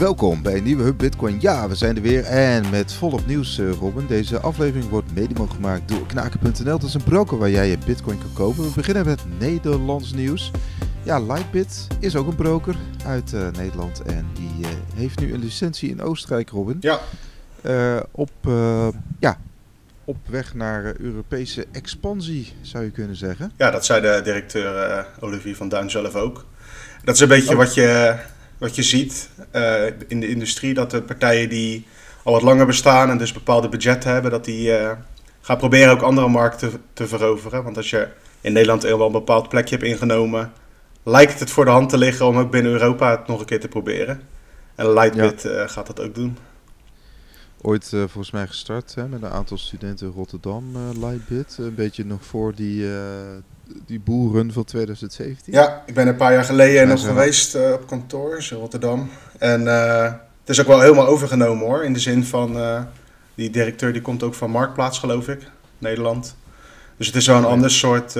welkom bij een nieuwe Hub Bitcoin. Ja, we zijn er weer en met volop nieuws, uh, Robin. Deze aflevering wordt mede mogelijk gemaakt door knaken.nl. Dat is een broker waar jij je Bitcoin kan kopen. We beginnen met Nederlands nieuws. Ja, Lightbit is ook een broker uit uh, Nederland en die uh, heeft nu een licentie in Oostenrijk, Robin. Ja. op, ja, op weg naar Europese expansie, zou je kunnen zeggen. Ja, dat zei de directeur Olivier van Duin zelf ook. Dat is een beetje oh. wat je wat je ziet uh, in de industrie, dat de partijen die al wat langer bestaan en dus bepaalde budgetten hebben, dat die uh, gaan proberen ook andere markten te veroveren. Want als je in Nederland wel een bepaald plekje hebt ingenomen, lijkt het voor de hand te liggen om ook binnen Europa het nog een keer te proberen. En Lightbit ja. uh, gaat dat ook doen. Ooit volgens mij gestart hè, met een aantal studenten in Rotterdam, Lightbit. Een beetje nog voor die die boeren van 2017? Ja, ik ben een paar jaar geleden nog geweest uh, op kantoor in Rotterdam. En uh, het is ook wel helemaal overgenomen hoor. In de zin van, uh, die directeur die komt ook van Marktplaats geloof ik, Nederland. Dus het is wel een ander soort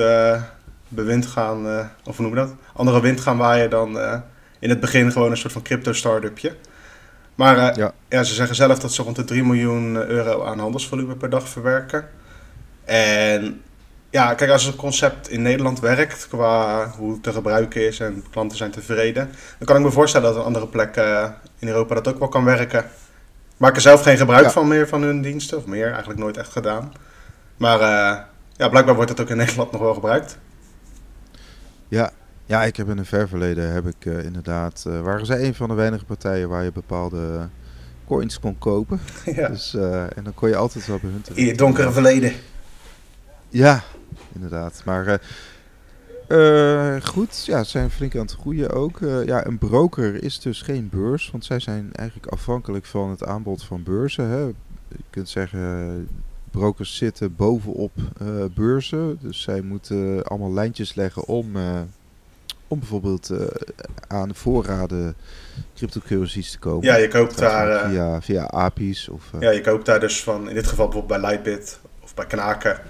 bewind gaan, of hoe noem je dat? Andere wind gaan waaien dan in het begin gewoon een soort van crypto startupje. Maar ja. ja. ze zeggen zelf dat ze rond de 3 miljoen euro aan handelsvolume per dag verwerken. En ja, kijk, als het concept in Nederland werkt qua hoe het te gebruiken is en klanten zijn tevreden, dan kan ik me voorstellen dat een andere plek uh, in Europa dat ook wel kan werken. Maak er zelf geen gebruik van meer van hun diensten, of meer, eigenlijk nooit echt gedaan. Maar uh, ja, blijkbaar wordt het ook in Nederland nog wel gebruikt. Ja, ja ik heb in een ver verleden heb ik uh, inderdaad, waren zij een van de weinige partijen waar je bepaalde coins kon kopen. Ja. Dus, en dan kon je altijd wel bij hun In het donkere verleden. Ja, inderdaad. Maar uh, goed, ja, ze zijn flink aan het groeien ook. Uh, ja, een broker is dus geen beurs, want zij zijn eigenlijk afhankelijk van het aanbod van beurzen. Hè. Je kunt zeggen, brokers zitten bovenop uh, beurzen. Dus zij moeten allemaal lijntjes leggen om, om bijvoorbeeld aan voorraden cryptocurrencies te kopen. Ja, je koopt daar... via, via API's of... ja, je koopt daar dus van, in dit geval bijvoorbeeld bij Lightbit of bij Knaken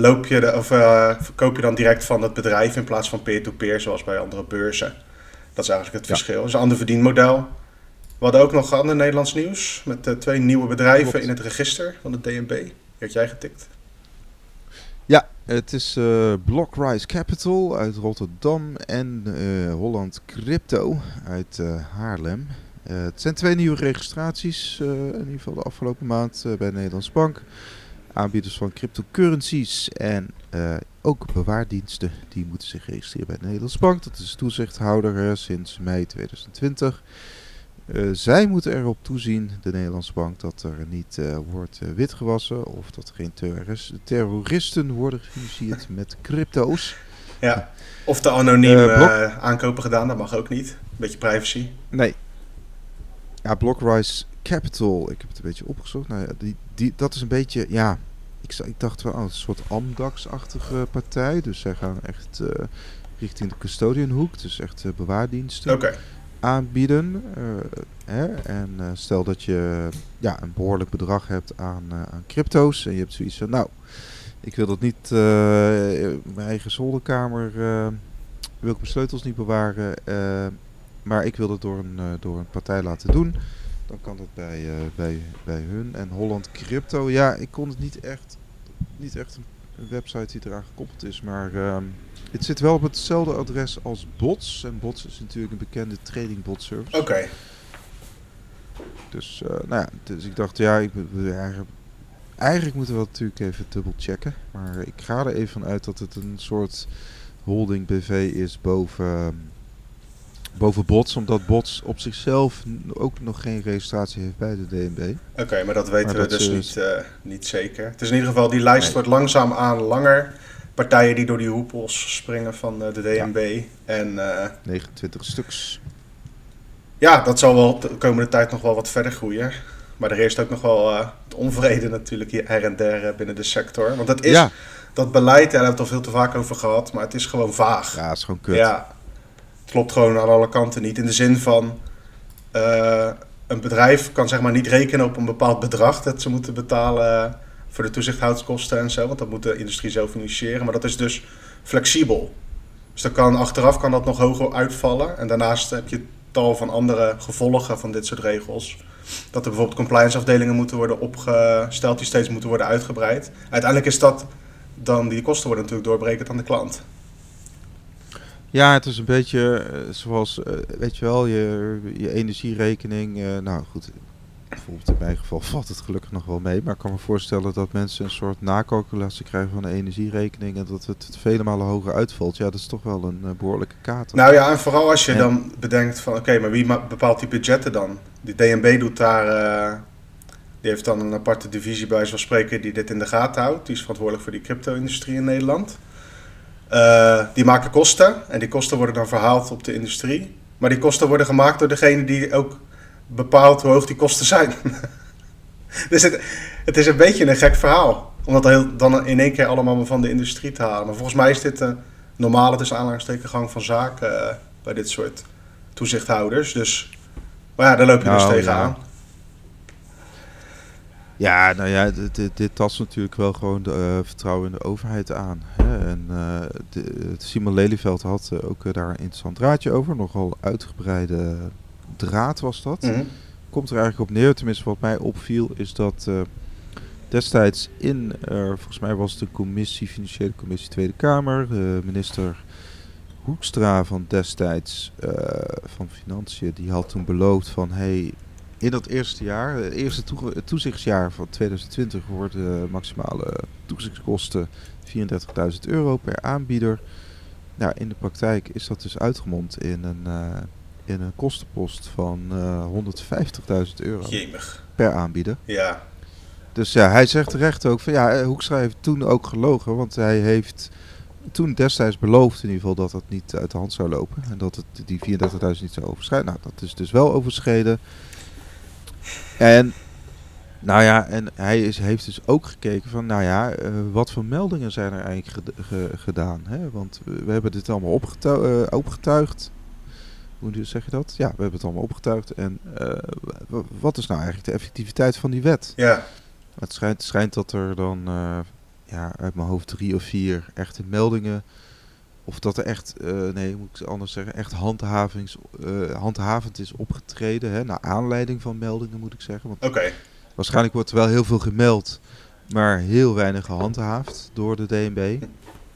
loop je de, of, uh, verkoop je dan direct van het bedrijf in plaats van peer-to-peer, zoals bij andere beurzen. Dat is eigenlijk het verschil. Dat is een ander verdienmodel. We hadden ook nog ander Nederlands nieuws met uh, twee nieuwe bedrijven in het register van de DNB. Die had jij getikt. Ja, het is uh, Blockrise Capital uit Rotterdam en Holland Crypto uit Haarlem. het zijn twee nieuwe registraties, in ieder geval de afgelopen maand bij Nederlands Bank aanbieders van cryptocurrencies en uh, ook bewaardiensten. Die moeten zich registreren bij de Nederlandse Bank. Dat is toezichthouder sinds mei 2020. Uh, eh, zij moeten erop toezien, de Nederlandse Bank, dat er niet uh, wordt witgewassen of dat er geen terroristen worden gefinancierd met crypto's. Ja, of de anoniem aankopen gedaan, dat mag ook niet. Beetje privacy. Nee. Ja, Blockrise Capital, ik heb het een beetje opgezocht. Nou ja, die, die, dat is een beetje, ja, ik, ik dacht wel, oh, een soort Amdax-achtige partij. Dus zij gaan echt uh, richting de custodianhoek, dus echt uh, bewaardiensten okay. aanbieden. Uh, hè? En stel dat je ja, een behoorlijk bedrag hebt aan, aan crypto's en je hebt zoiets van, nou, ik wil dat niet in mijn eigen zolderkamer, wil ik mijn sleutels niet bewaren, maar ik wil dat door een, door een partij laten doen dan kan dat bij, uh, bij, bij hun. En Holland Crypto, ja, ik kon het niet echt, niet echt een, website die eraan gekoppeld is, maar uh, het zit wel op hetzelfde adres als Bots. En Bots is natuurlijk een bekende trading bot service. Oké. Dus, uh, nou ja, dus ik dacht, ja, ik, eigenlijk, eigenlijk moeten we dat natuurlijk even dubbel checken. Maar ik ga er even van uit dat het een soort holding BV is boven ehm, boven Bots, omdat Bots op zichzelf ook nog geen registratie heeft bij de DNB. Oké, maar dat weten we dus niet, uh, niet zeker. Het is in ieder geval, die lijst wordt langzaam aan langer. Partijen die door die hoepels springen van uh, de DNB. En, uh, eh, 29 stuks. Ja, dat zal wel de komende tijd nog wel wat verder groeien. Maar er heerst ook nog wel het onvrede natuurlijk hier her en der binnen de sector. Want dat is, ja. dat beleid, daar hebben we het al veel te vaak over gehad, maar het is gewoon vaag. Ja, het is gewoon kut. Ja, klopt gewoon aan alle kanten niet. In de zin van uh, een bedrijf kan zeg maar niet rekenen op een bepaald bedrag dat ze moeten betalen voor de toezichthoudskosten en zo. Want dat moet de industrie zelf initiëren. Maar dat is dus flexibel. Dus dan kan, achteraf kan dat nog hoger uitvallen. En daarnaast heb je tal van andere gevolgen van dit soort regels. Dat er bijvoorbeeld compliance afdelingen moeten worden opgesteld die steeds moeten worden uitgebreid. Uiteindelijk is dat dan, die kosten worden natuurlijk doorbrekend aan de klant. Ja, het is een beetje eh, zoals, uh, weet je wel, je, je energierekening. Uh, nou goed, bijvoorbeeld in mijn geval valt het gelukkig nog wel mee. Maar ik kan me voorstellen dat mensen een soort nakalculatie krijgen van de energierekening. En dat het vele malen hoger uitvalt. Ja, dat is toch wel een behoorlijke kaart. Nou ja, en vooral als je dan bedenkt van oké, maar wie bepaalt die budgetten dan? Die DNB doet daar. die heeft dan een aparte divisie bij zoals spreken die dit in de gaten houdt. Die is verantwoordelijk voor die crypto-industrie in Nederland. Uh, die maken kosten en die kosten worden dan verhaald op de industrie. Maar die kosten worden gemaakt door degene die ook bepaalt hoe hoog die kosten zijn. dus het, het, is een beetje een gek verhaal. Om dat dan in één keer allemaal van de industrie te halen. Maar volgens mij is dit een normale dus gang van zaken uh, bij dit soort toezichthouders. Dus maar ja, daar loop je dus nou, tegenaan. Ja. Ja, nou ja, dit, dit, tast natuurlijk wel gewoon de uh, vertrouwen in de overheid aan. Hè? En uh, de, Simon Lelyveld had uh, ook daar een interessant draadje over. Nogal uitgebreide draad was dat. Mm -hmm. Komt er eigenlijk op neer, tenminste wat mij opviel, is dat destijds in, volgens mij was het de commissie, Financiële Commissie Tweede Kamer, de minister Hoekstra van destijds van Financiën, die had toen beloofd van hey, in dat eerste jaar, het eerste toezichtsjaar van 2020, worden de maximale toezichtskosten 34.000 euro per aanbieder. Nou, in de praktijk is dat dus uitgemond in een, uh, in een kostenpost van uh, 150.000 euro Jemig. per aanbieder. Ja. Dus ja, hij zegt terecht ook van ja, Hoekstra heeft toen ook gelogen, want hij heeft toen destijds beloofd in ieder geval dat dat niet uit de hand zou lopen en dat het die 34.000 niet zou overschrijden. Nou, dat is dus wel overschreden. En nou ja, en hij is, heeft dus ook gekeken van, nou ja, uh, wat voor meldingen zijn er eigenlijk gedaan? Hè? Want we, hebben dit allemaal opgetu uh, opgetuigd. Hoe zeg je dat? Ja, we hebben het allemaal opgetuigd. En uh, wat is nou eigenlijk de effectiviteit van die wet? Ja. Het schijnt, schijnt dat er dan, ja, uit mijn hoofd drie of vier echte meldingen of dat er echt, uh, nee, moet ik anders zeggen, echt handhavings, uh, handhavend is opgetreden. Hè, naar aanleiding van meldingen, moet ik zeggen. Oké. Waarschijnlijk wordt er wel heel veel gemeld, maar heel weinig gehandhaafd door de DNB.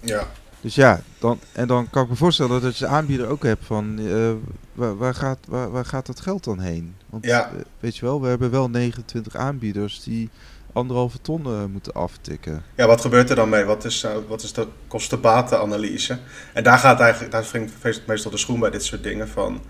Ja. Dus ja, dan, en dan kan ik me voorstellen dat je aanbieder ook hebt van uh, waar, waar, gaat, waar, waar gaat dat geld dan heen? Want ja. weet je wel, we hebben wel 29 aanbieders die anderhalve ton uh, moeten aftikken. Ja, wat gebeurt er dan mee? Wat is, uh, wat is de kostenbatenanalyse? En daar gaat eigenlijk, daar wringt meestal de schoen bij dit soort dingen van.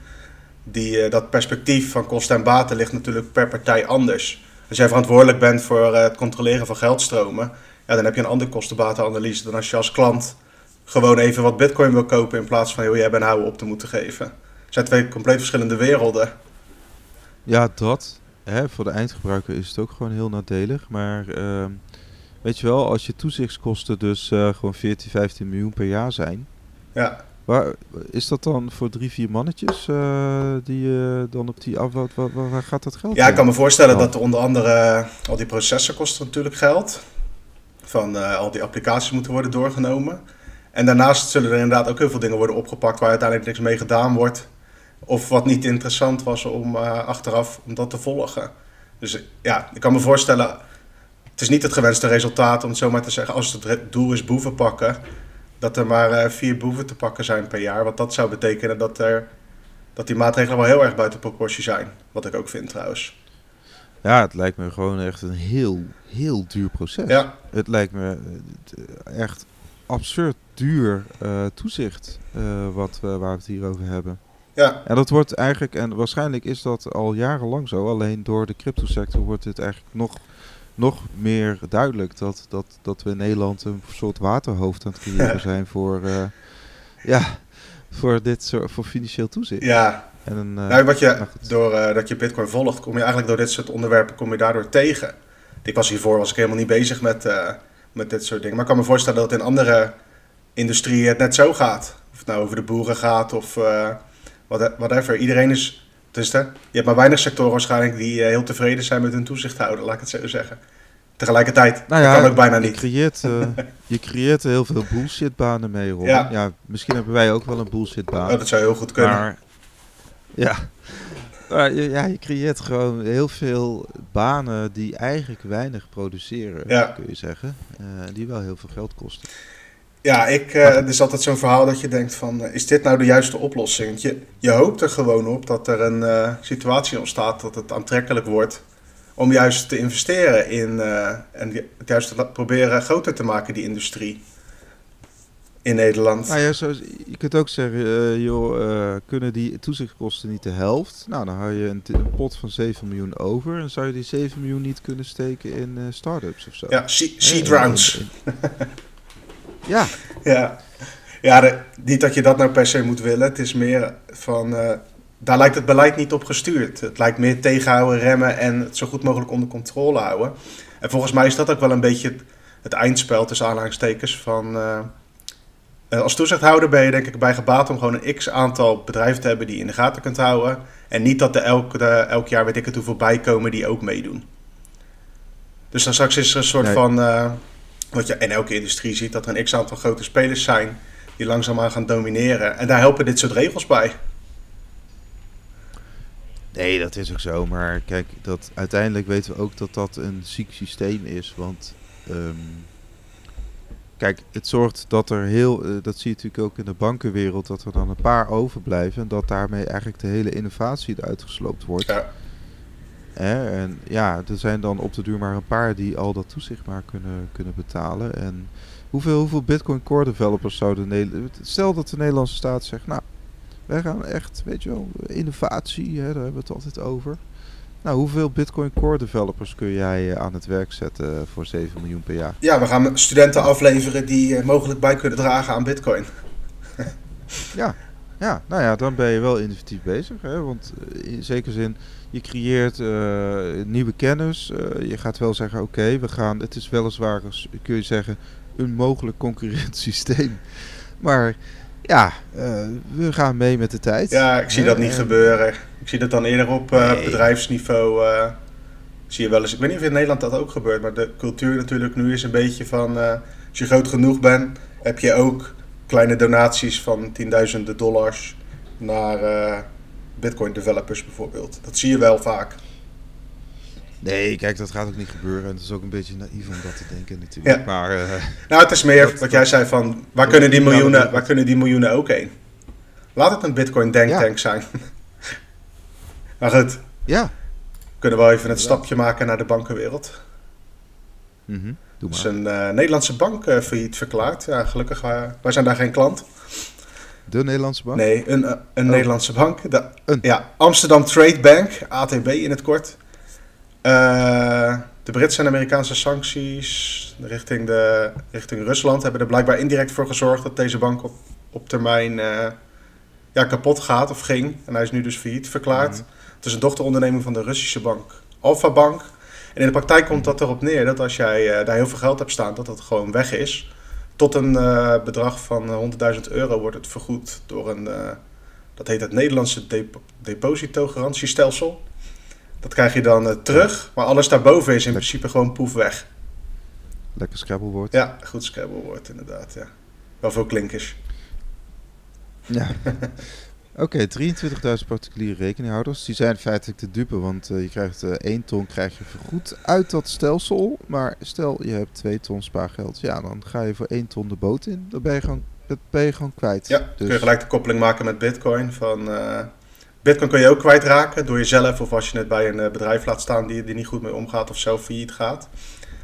Die, uh, dat perspectief van kosten en baten ligt natuurlijk per partij anders. Als jij verantwoordelijk bent voor het controleren van geldstromen, ja, dan heb je een andere kostenbatenanalyse dan als je als klant gewoon even wat bitcoin wil kopen in plaats van, joh, jij bent houden op te moeten geven. Het zijn twee compleet verschillende werelden. Ja, dat hè, voor de eindgebruiker is het ook gewoon heel nadelig. Maar uh, weet je wel, als je toezichtskosten dus uh, gewoon 14, 15 miljoen per jaar zijn. Ja. Waar, is dat dan voor drie, vier mannetjes uh, die dan op die af... Waar, gaat dat geld Ja, ik kan me voorstellen dat er onder andere al die processen kosten natuurlijk geld. Van al die applicaties moeten worden doorgenomen. En daarnaast zullen er inderdaad ook heel veel dingen worden opgepakt waar uiteindelijk niks mee gedaan wordt. Of wat niet interessant was om uh, achteraf om dat te volgen. Dus ja, ik kan me voorstellen, het is niet het gewenste resultaat om het zo maar te zeggen. Als het doel is boeven pakken, dat er maar uh, vier boeven te pakken zijn per jaar. Want dat zou betekenen dat, er, dat die maatregelen wel heel erg buiten proportie zijn. Wat ik ook vind trouwens. Ja, het lijkt me gewoon echt een heel, heel duur proces. Ja. Het lijkt me eh, echt absurd duur uh, toezicht uh, wat, uh, waar we het hier over hebben. Ja. En dat wordt eigenlijk, en waarschijnlijk is dat al jarenlang zo, alleen door de cryptosector wordt dit eigenlijk nog, nog meer duidelijk dat, dat, dat we in Nederland een soort waterhoofd aan het creëren zijn voor, uh, ja, voor dit soort voor financieel toezicht. Ja. En een, uh, nou, wat je, door uh, dat je Bitcoin volgt, kom je eigenlijk door dit soort onderwerpen kom je daardoor tegen. Ik was hiervoor was ik helemaal niet bezig met, met dit soort dingen. Maar ik kan me voorstellen dat in andere industrieën het net zo gaat. Of het nou over de boeren gaat of whatever. Iedereen is, dus je hebt maar weinig sectoren waarschijnlijk die uh, heel tevreden zijn met hun toezichthouder, laat ik het zo zeggen. Tegelijkertijd, nou ja, kan ook bijna niet. Je creëert, uh, je creëert heel veel bullshitbanen mee, Rob. Ja. ja. misschien hebben wij ook wel een bullshitbaan. Oh, dat zou heel goed kunnen. Maar Ja. Maar je, ja, je creëert gewoon heel veel banen die eigenlijk weinig produceren, Ja. kun je zeggen. eh, die wel heel veel geld kosten. Ja, ik, eh, er is altijd zo'n verhaal dat je denkt van, eh, is dit nou de juiste oplossing? Je, je hoopt er gewoon op dat er een eh, situatie ontstaat dat het aantrekkelijk wordt om juist te investeren in en juist te proberen groter te maken, die industrie in Nederland. Nou ja, zo, je kunt ook zeggen, joh, kunnen die toezichtkosten niet de helft? Nou, dan hou je een, pot van 7 miljoen over. En zou je die 7 miljoen niet kunnen steken in eh start-ups of zo? Ja, seed rounds. Ja, Ja, ja de- niet dat je dat nou per se moet willen. Het is meer van, eh, daar lijkt het beleid niet op gestuurd. Het lijkt meer tegenhouden, remmen en het zo goed mogelijk onder controle houden. En volgens mij is dat ook wel een beetje het, het eindspel tussen aanhalingstekens van... eh, eh, als toezichthouder ben je denk ik bij gebaat om gewoon een x aantal bedrijven te hebben die je in de gaten kunt houden. En niet dat er elk, de, elk jaar weet ik het hoeveel bijkomen die ook meedoen. Dus dan straks is er een soort Nee. van... wat je in elke industrie ziet, dat er een x aantal grote spelers zijn die langzaamaan gaan domineren. En daar helpen dit soort regels bij. nee, dat is ook zo. Maar kijk, dat, uiteindelijk weten we ook dat dat een ziek systeem is. Want ehm, kijk, het zorgt dat er heel, eh, dat zie je natuurlijk ook in de bankenwereld, dat er dan een paar overblijven. En dat daarmee eigenlijk de hele innovatie eruit gesloopt wordt. Ja. Hè? En ja, er zijn dan op de duur maar een paar die al dat toezicht maar kunnen, kunnen betalen. En hoeveel, hoeveel Bitcoin Core developers zouden Nederland... Stel dat de Nederlandse staat zegt, nou, wij gaan echt, weet je wel, innovatie, hè, daar hebben we het altijd over. Nou, hoeveel Bitcoin Core developers kun jij eh, aan het werk zetten voor 7 miljoen per jaar? ja, we gaan studenten afleveren die eh, mogelijk bij kunnen dragen aan bitcoin. Ja, ja, nou ja, dan ben je wel innovatief bezig. Hè? Want eh, in zekere zin, je creëert eh, nieuwe kennis. Eh, je gaat wel zeggen, oké, we gaan, het is weliswaar, kun je zeggen, een mogelijk concurrent systeem. Maar ja, eh, we gaan mee met de tijd. Ja, ik zie dat niet En- gebeuren. Ik zie dat dan eerder op Nee. bedrijfsniveau. zie je wel eens. Ik weet niet of in Nederland dat ook gebeurt, maar de cultuur natuurlijk nu is een beetje van. als je groot genoeg bent, heb je ook kleine donaties van tienduizenden dollars naar Bitcoin developers bijvoorbeeld. Dat zie je wel vaak. Nee, kijk, dat gaat ook niet gebeuren. En het is ook een beetje naïef om dat te denken natuurlijk. Ja. Maar eh, Nou, het is meer Dat- wat jij zei van waar kunnen die miljoenen, waar kunnen die miljoenen ook heen? Laat het een Bitcoin denktank Ja. zijn. maar goed, ja. we kunnen wel even Inderdaad. stapje maken naar de bankenwereld. Doe Er is maar. een eh, Nederlandse bank eh, failliet verklaard. Ja, gelukkig, wij zijn daar geen klant. De Nederlandse bank? Nee, een, eh, een Oh. Nederlandse bank. De, Een. Ja, Amsterdam Trade Bank, ATB in het kort. Eh, de Britse en Amerikaanse sancties richting, de, richting Rusland hebben er blijkbaar indirect voor gezorgd dat deze bank op, op termijn eh, ja, kapot gaat of ging. En hij is nu dus failliet verklaard. Mhm. Het is een dochteronderneming van de Russische bank Alpha Bank. En in de praktijk komt dat erop neer dat als jij daar heel veel geld hebt staan, dat dat gewoon weg is. Tot een eh, bedrag van eh, 100.000 euro wordt het vergoed door een, eh, dat heet het Nederlandse dep depositogarantiestelsel. Dat krijg je dan eh, terug, maar alles daarboven is in principe gewoon poef weg. Lekker Scrabblewoord. Ja, goed Scrabble woord inderdaad, ja. Wel veel klinkers. Ja. Oké, 23.000 particuliere rekeninghouders. Die zijn feitelijk te dupe, want eh, je krijgt eh 1 ton krijg je vergoed uit dat stelsel. Maar stel je hebt 2 ton spaargeld, ja, dan ga je voor 1 ton de boot in. Dan ben je gewoon, dat ben je gewoon kwijt. Ja, dus, kun je gelijk de koppeling maken met Bitcoin. Van, eh, Bitcoin kun je ook kwijtraken door jezelf of als je het bij een bedrijf laat staan die er niet goed mee omgaat of zelf failliet gaat.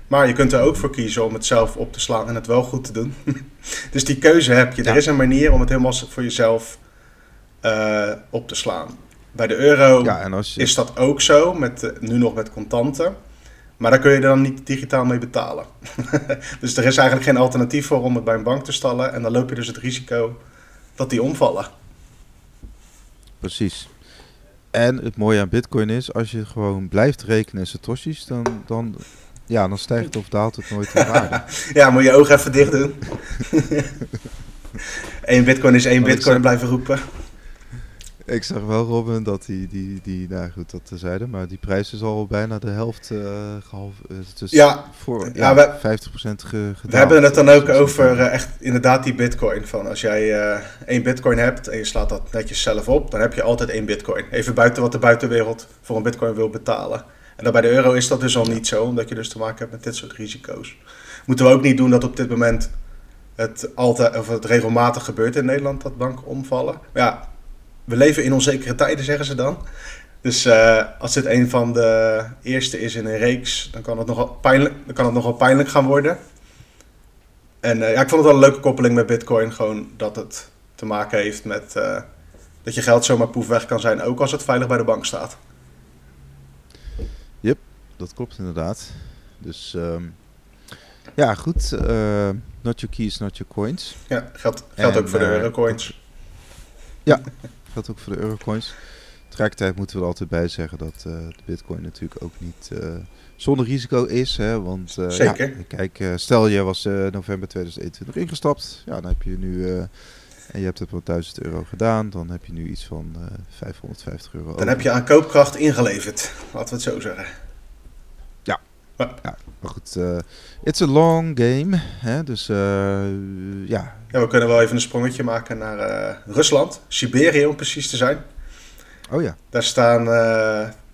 Maar je kunt er ook voor kiezen om het zelf op te slaan en het wel goed te doen. dus die keuze heb je. Ja. Er is een manier om het helemaal voor jezelf eh, op te slaan. Bij de euro ja, en als je, is dat ook zo, met, eh, nu nog met contanten. Maar daar kun je er dan niet digitaal mee betalen. dus er is eigenlijk geen alternatief voor om het bij een bank te stallen. En dan loop je dus het risico dat die omvallen. Precies. En het mooie aan Bitcoin is, als je gewoon blijft rekenen in satoshis, dan, dan, ja, dan stijgt of daalt het nooit in waarde. Ja, moet je ogen even dicht doen. Eén bitcoin is één bitcoin blijven roepen. Ik zag wel, Robin, dat die, die, die nou goed, dat zeiden, maar die prijs is al bijna de helft uh, gehalf, dus ja, voor ja, ja, 50% ge, We hebben het dan ook over uh, echt inderdaad die bitcoin. Van als jij één bitcoin hebt en je slaat dat netjes zelf op, dan heb je altijd één bitcoin. Even buiten wat de buitenwereld voor een bitcoin wil betalen. En dan bij de euro is dat dus al niet zo, omdat je dus te maken hebt met dit soort risico's. Moeten we ook niet doen dat op dit moment het, altijd, of het regelmatig gebeurt in Nederland dat banken omvallen. Maar ja, we leven in onzekere tijden, zeggen ze dan. Dus uh, als dit een van de eerste is in een reeks, dan kan het nogal pijnlijk, dan kan het nogal pijnlijk gaan worden. En uh, ja, ik vond het wel een leuke koppeling met Bitcoin. Gewoon dat het te maken heeft met uh, dat je geld zomaar poef weg kan zijn, ook als het veilig bij de bank staat. Yep, dat klopt inderdaad. Dus um, ja, goed. not your keys, not your coins. Ja, geldt, geldt ook voor de eurocoins. Ja, geldt ook voor de eurocoins. Tegelijkertijd moeten we er altijd bij zeggen dat uh, de bitcoin natuurlijk ook niet uh, zonder risico is. Hè, want uh, Zeker. Ja, kijk, stel je was november 2021 ingestapt. Ja, dan heb je nu... en je hebt het voor 1000 euro gedaan. Dan heb je nu iets van 550 euro. Dan over. heb je aan koopkracht ingeleverd. Laten we het zo zeggen. Ja, maar goed. it's a long game. Hè, dus ja, ja, we kunnen wel even een sprongetje maken naar uh, Rusland, Siberië om precies te zijn. Oh ja. Daar staan,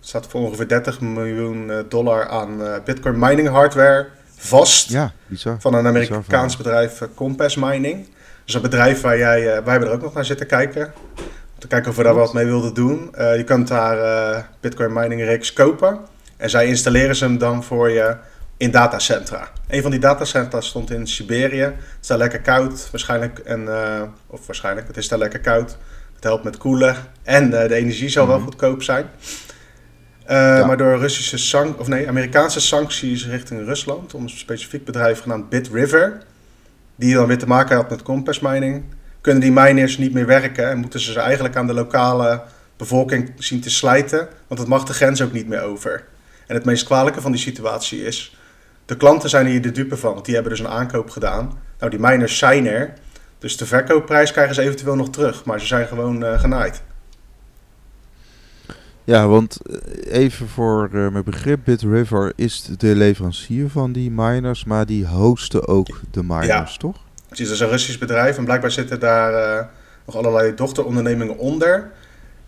staat voor ongeveer 30 miljoen eh, dollar aan Bitcoin mining hardware vast. Ja, bizar. Van een Amerikaans bedrijf, Compass Mining. Dus een bedrijf waar jij, wij hebben er ook nog naar zitten kijken. Om te kijken of we daar wat mee wilden doen. je kunt daar Bitcoin mining rigs kopen. En zij installeren ze hem dan voor je in datacentra. Een van die datacentra stond in Siberië. Het is daar lekker koud, waarschijnlijk. En, uh, of waarschijnlijk, het is daar lekker koud. Het helpt met koelen. En uh, de energie zal wel mhm. goedkoop zijn. Uh, ja. Maar door Russische sank of nee, Amerikaanse sancties richting Rusland, om een specifiek bedrijf genaamd BitRiver, die dan weer te maken had met compass mining, kunnen die miners niet meer werken en moeten ze ze eigenlijk aan de lokale bevolking zien te slijten, want het mag de grens ook niet meer over. En het meest kwalijke van die situatie is de klanten zijn hier de dupe van, want die hebben dus een aankoop gedaan. Nou, die miners zijn er. Dus de verkoopprijs krijgen ze eventueel nog terug, maar ze zijn gewoon uh, genaaid. Ja, want eh, even voor uh, mijn begrip, BitRiver is de leverancier van die miners, maar die hosten ook de miners, ja. toch? Het is dus een Russisch bedrijf en blijkbaar zitten daar uh, nog allerlei dochterondernemingen onder.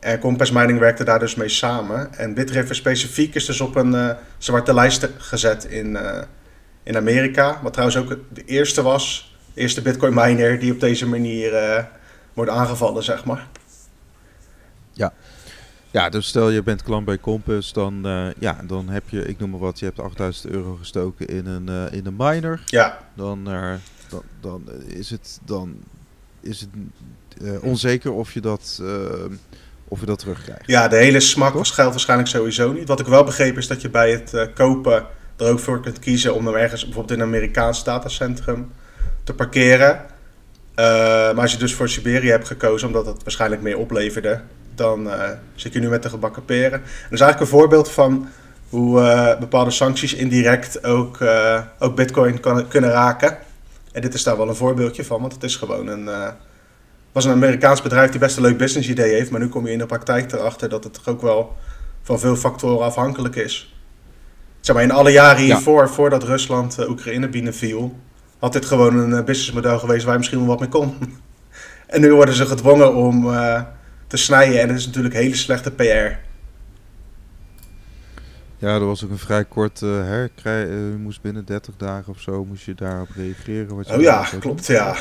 En Compass Mining werkte daar dus mee samen. En Bitriver specifiek is dus op een uh, zwarte lijst gezet in, uh, in Amerika. Wat trouwens ook de eerste was. De eerste bitcoin miner die op deze manier uh, wordt aangevallen, zeg maar. Ja. Ja, dus stel je bent klant bij Compass, dan, ja, dan heb je, ik noem maar wat, je hebt 8000 euro gestoken in een, in een miner. Ja. Dan, dan, dan is het, dan is het onzeker of je dat of je dat terugkrijgt. Ja, de hele smak Toch? geldt waarschijnlijk sowieso niet. Wat ik wel begreep is dat je bij het uh, kopen er ook voor kunt kiezen om hem ergens bijvoorbeeld in een Amerikaans datacentrum te parkeren. Uh, maar als je dus voor Siberië hebt gekozen omdat het waarschijnlijk meer opleverde, dan uh, zit je nu met de gebakken peren. En dat is eigenlijk een voorbeeld van hoe bepaalde sancties indirect ook, ook bitcoin kan, kunnen raken. En dit is daar wel een voorbeeldje van, want het is gewoon een was een Amerikaans bedrijf die best een leuk business idee heeft. Maar nu kom je in de praktijk erachter dat het toch ook wel van veel factoren afhankelijk is. Zeg maar, in alle jaren hiervoor, voordat Rusland uh, Oekraïne binnenviel, had dit gewoon een uh, businessmodel geweest waar je misschien wel wat mee kon. en nu worden ze gedwongen om uh, te snijden en dat is natuurlijk hele slechte PR. Ja, er was ook een vrij kort uh, je moest binnen 30 dagen of zo moest je daarop reageren. Wat je oh ja, klopt, ja.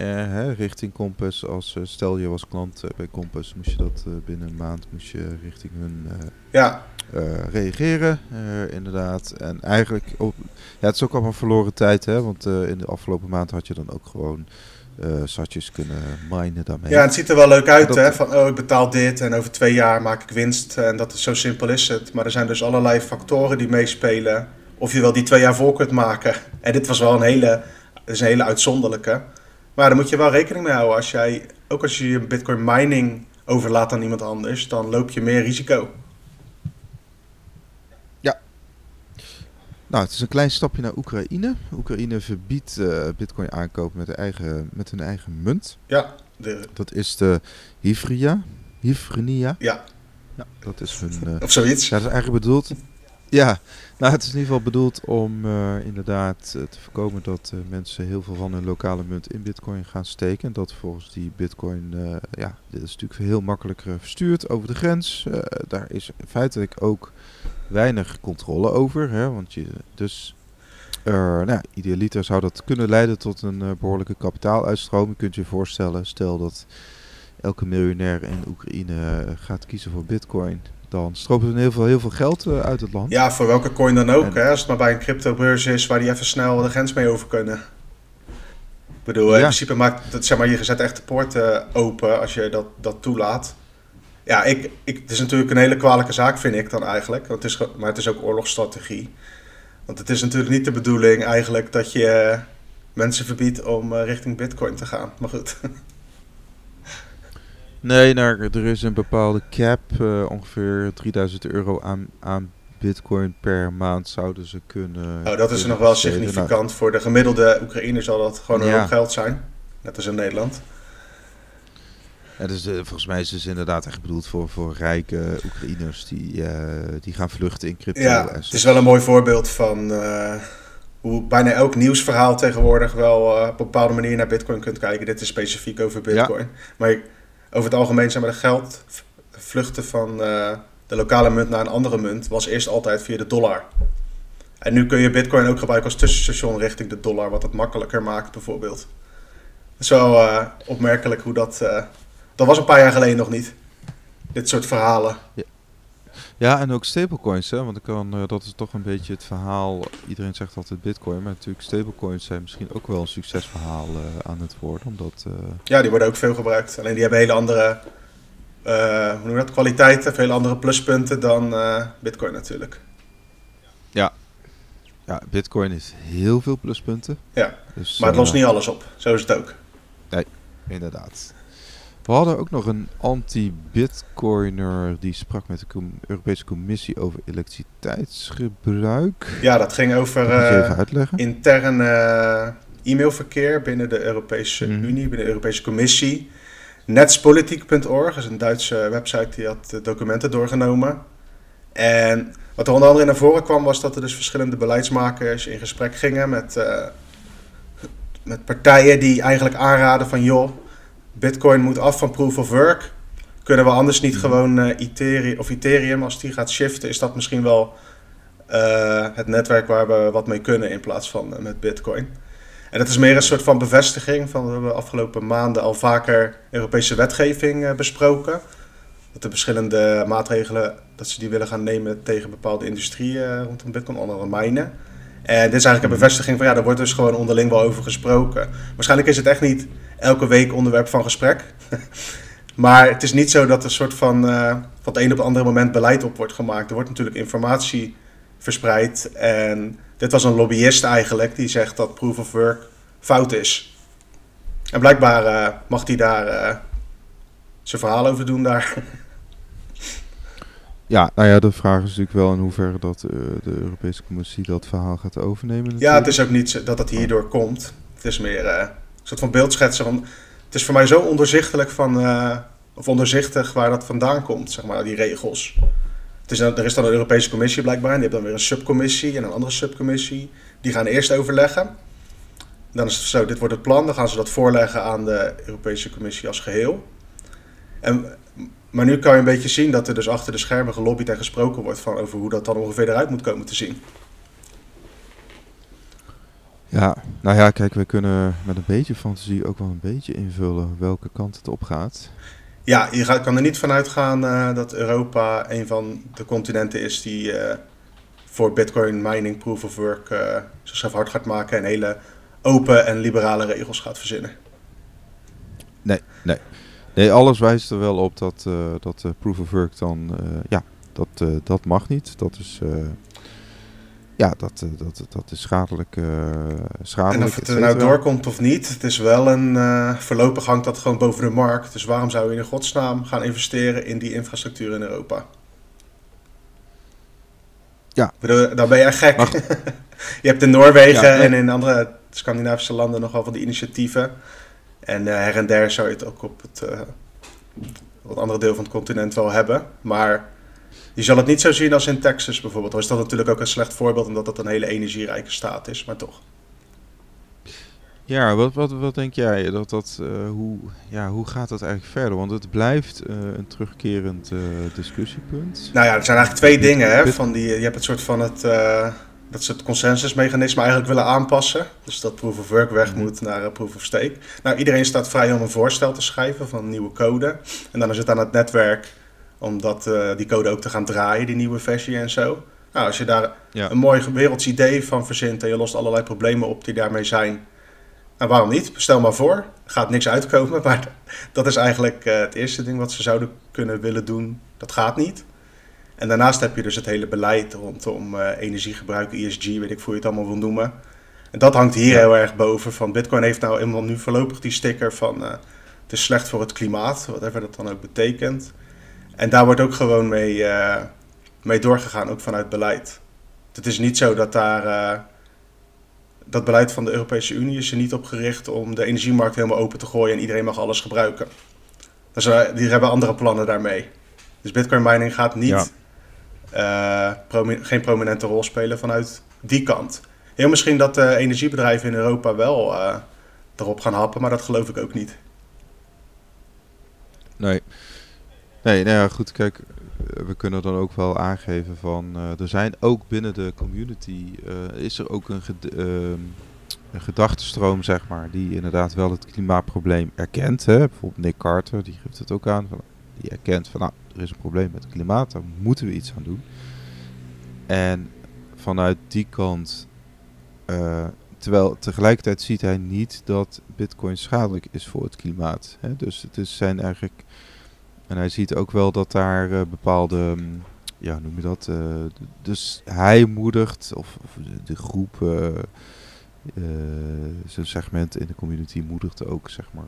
Uh, hè, richting Compass. Als, uh, stel je was klant uh, bij Compass, moest je dat binnen een maand moest je richting hun ja. reageren. inderdaad. En eigenlijk, op, ja, het is ook allemaal verloren tijd, hè, want in de afgelopen maand had je dan ook gewoon satjes kunnen minen daarmee. Ja, het ziet er wel leuk uit, hè, van oh, ik betaal dit en over twee jaar maak ik winst. En dat is zo simpel is het. Maar er zijn dus allerlei factoren die meespelen of je wel die twee jaar voor kunt maken. En dit was wel een hele, is een hele uitzonderlijke. Maar daar moet je wel rekening mee houden. Als jij, ook als je je bitcoin mining overlaat aan iemand anders, dan loop je meer risico. Ja. Nou, het is een klein stapje naar Oekraïne. Oekraïne verbiedt uh, bitcoin aankopen met, eigen, met hun eigen munt. Ja. de... Dat is de Hifria. Hifrenia. Ja. ja. Dat is hun... Uh, of zoiets. Ja, dat is eigenlijk bedoeld... Ja, nou het is in ieder geval bedoeld om uh, inderdaad uh, te voorkomen dat uh, mensen heel veel van hun lokale munt in bitcoin gaan steken. En dat volgens die bitcoin, ja, dit is natuurlijk heel makkelijk verstuurd over de grens. daar is feitelijk ook weinig controle over. Hè, want je, dus nou idealiter zou dat kunnen leiden tot een behoorlijke kapitaaluitstroom. Je kunt je voorstellen, stel dat elke miljonair in Oekraïne gaat kiezen voor bitcoin dan stroopt er heel veel, heel veel geld uh, uit het land. Ja, voor welke coin dan ook. Hè? Als het maar bij een cryptobeurs is waar die even snel de grens mee over kunnen. Ik bedoel, in principe maakt dat, zeg maar, je zet echt de poorten open als je dat, dat toelaat. Ja, ik, ik, het is natuurlijk een hele kwalijke zaak, vind ik dan eigenlijk. Want het is, maar het is ook oorlogsstrategie. Want het is natuurlijk niet de bedoeling eigenlijk dat je mensen verbiedt om richting Bitcoin te gaan. Maar goed. Nee, nou, er is een bepaalde cap, uh, ongeveer 3000 euro aan, aan bitcoin per maand zouden ze kunnen... Oh, dat is nog wel significant. Voor de gemiddelde Oekraïner zal dat gewoon een ja. hoop geld zijn. Net als in Nederland. Ja, dus, uh, volgens mij is het dus inderdaad echt bedoeld voor, voor rijke Oekraïners die, uh, die gaan vluchten in crypto. Ja, het is wel een mooi voorbeeld van hoe bijna elk nieuwsverhaal tegenwoordig wel op een bepaalde manier naar bitcoin kunt kijken. Dit is specifiek over bitcoin. Ja. Maar over het algemeen zijn maar de geld vluchten van uh, de lokale munt naar een andere munt was eerst altijd via de dollar. En nu kun je bitcoin ook gebruiken als tussenstation richting de dollar, wat het makkelijker maakt bijvoorbeeld. Wel uh, opmerkelijk hoe dat... Uh, dat was een paar jaar geleden nog niet. Dit soort verhalen. Ja. Ja, en ook stablecoins, hè? want kan, uh, dat is toch een beetje het verhaal. Iedereen zegt altijd bitcoin, maar natuurlijk stablecoins zijn misschien ook wel een succesverhaal uh, aan het worden. Omdat, uh... Ja, die worden ook veel gebruikt. Alleen die hebben hele andere hoe noem je dat, kwaliteiten, veel andere pluspunten dan bitcoin natuurlijk. Ja. ja, bitcoin is heel veel pluspunten. Ja, dus, maar het lost niet alles op. Zo is het ook. Nee, inderdaad. We hadden ook nog een anti-bitcoiner die sprak met de Europese Commissie over elektriciteitsgebruik. Ja, dat ging over uh, intern uh, e-mailverkeer binnen de Europese mm. Unie, binnen de Europese Commissie. Netspolitiek.org is een Duitse website die had documenten doorgenomen. En wat er onder andere naar voren kwam was dat er dus verschillende beleidsmakers in gesprek gingen met, uh, met partijen die eigenlijk aanraden van joh Bitcoin moet af van proof of work. Kunnen we anders niet gewoon uh, Ethereum, of Ethereum, als die gaat shiften, is dat misschien wel uh, het netwerk waar we wat mee kunnen in plaats van uh, met Bitcoin. En dat is meer een soort van bevestiging van we hebben de afgelopen maanden al vaker Europese wetgeving besproken. Dat de verschillende maatregelen dat ze die willen gaan nemen tegen bepaalde industrieën rondom Bitcoin, onder andere mijnen. En dit is eigenlijk een mhm. bevestiging van ja, daar wordt dus gewoon onderling wel over gesproken. Waarschijnlijk is het echt niet elke week onderwerp van gesprek. maar het is niet zo dat er een soort van uh, van het een op het andere moment beleid op wordt gemaakt. Er wordt natuurlijk informatie verspreid. En dit was een lobbyist eigenlijk die zegt dat proof of work fout is. En blijkbaar uh, mag hij daar uh, zijn verhaal over doen daar. Ja, nou ja, de vraag is natuurlijk wel in hoeverre dat uh, de Europese Commissie dat verhaal gaat overnemen. Natuurlijk. Ja, het is ook niet dat het hierdoor komt. Het is meer soort van beeldschetsen. Het is voor mij zo onderzichtelijk van, uh, of onderzichtig waar dat vandaan komt, zeg maar, die regels. Het is, er is dan een Europese Commissie blijkbaar. En die heeft dan weer een subcommissie en een andere subcommissie. Die gaan eerst overleggen. Dan is het zo, dit wordt het plan. Dan gaan ze dat voorleggen aan de Europese Commissie als geheel. En maar nu kan je een beetje zien dat er dus achter de schermen gelobbyd en gesproken wordt van over hoe dat dan ongeveer eruit moet komen te zien. Ja, nou ja, kijk, we kunnen met een beetje fantasie ook wel een beetje invullen welke kant het op gaat. Ja, je kan er niet vanuit gaan uh, dat Europa een van de continenten is die uh, voor Bitcoin mining proof of work uh, zichzelf hard gaat maken en hele open en liberale regels gaat verzinnen. Nee, nee. Nee, alles wijst er wel op dat, dat proof of work dan, ja, dat, dat mag niet. Dat is, ja, dat, dat, dat is schadelijk, schadelijk. En of het er nou doorkomt of niet, het is wel een, voorlopig hangt dat gewoon boven de markt. Dus waarom zou je in godsnaam gaan investeren in die infrastructuur in Europa? Ja. Dan ben jij gek. je hebt in Noorwegen en in andere Scandinavische landen nogal van die initiatieven En her en der zou je het ook op het wat andere deel van het continent wel hebben. Maar je zal het niet zo zien als in Texas bijvoorbeeld. Dan is dat natuurlijk ook een slecht voorbeeld, omdat dat een hele energierijke staat is, maar toch. Ja, wat, wat, wat denk jij? Dat, dat, uh, hoe, ja, hoe gaat dat eigenlijk verder? Want het blijft uh, een terugkerend uh, discussiepunt. Nou ja, er zijn eigenlijk twee dingen. Hè, van die, je hebt het soort van het, dat ze het consensusmechanisme eigenlijk willen aanpassen. Dus dat proof of work weg mhm. moet naar proof of stake. Nou, iedereen staat vrij om een voorstel te schrijven van een nieuwe code. En dan is het aan het netwerk om dat, die code ook te gaan draaien, die nieuwe versie en zo. Nou, als je daar een mooi werelds idee van verzint en je lost allerlei problemen op die daarmee zijn nou, waarom niet? Stel maar voor. Er gaat niks uitkomen, maar dat is eigenlijk uh, het eerste ding wat ze zouden kunnen willen doen. Dat gaat niet. En daarnaast heb je dus het hele beleid rondom uh, energiegebruik, ESG, weet ik hoe je het allemaal wil noemen. En dat hangt hier heel erg boven. Van Bitcoin heeft nou eenmaal nu voorlopig die sticker van uh, het is slecht voor het klimaat, whatever dat dan ook betekent. En daar wordt ook gewoon mee, mee doorgegaan, ook vanuit beleid. Het is niet zo dat daar dat beleid van de Europese Unie is er niet op gericht om de energiemarkt helemaal open te gooien en iedereen mag alles gebruiken. Dus die hebben andere plannen daarmee. Dus bitcoin mining gaat niet, uh, geen prominente rol spelen vanuit die kant. Heel misschien dat de energiebedrijven in Europa wel erop gaan happen, maar dat geloof ik ook niet. Nee. Nee, nou ja, goed, kijk, we kunnen dan ook wel aangeven van uh, er zijn ook binnen de community uh, is er ook een, uh, een gedachtenstroom zeg maar die inderdaad wel het klimaatprobleem erkent. Hè? Bijvoorbeeld Nick Carter die geeft het ook aan. Die erkent van nou er is een probleem met het klimaat, daar moeten we iets aan doen. En vanuit die kant, terwijl tegelijkertijd ziet hij niet dat Bitcoin schadelijk is voor het klimaat. Hè? Dus het is zijn eigenlijk en hij ziet ook wel dat daar uh, bepaalde, um, ja, noem je dat? Uh, dus hij moedigt, of, of de groep, uh, zo'n segment in de community moedigt ook, zeg maar,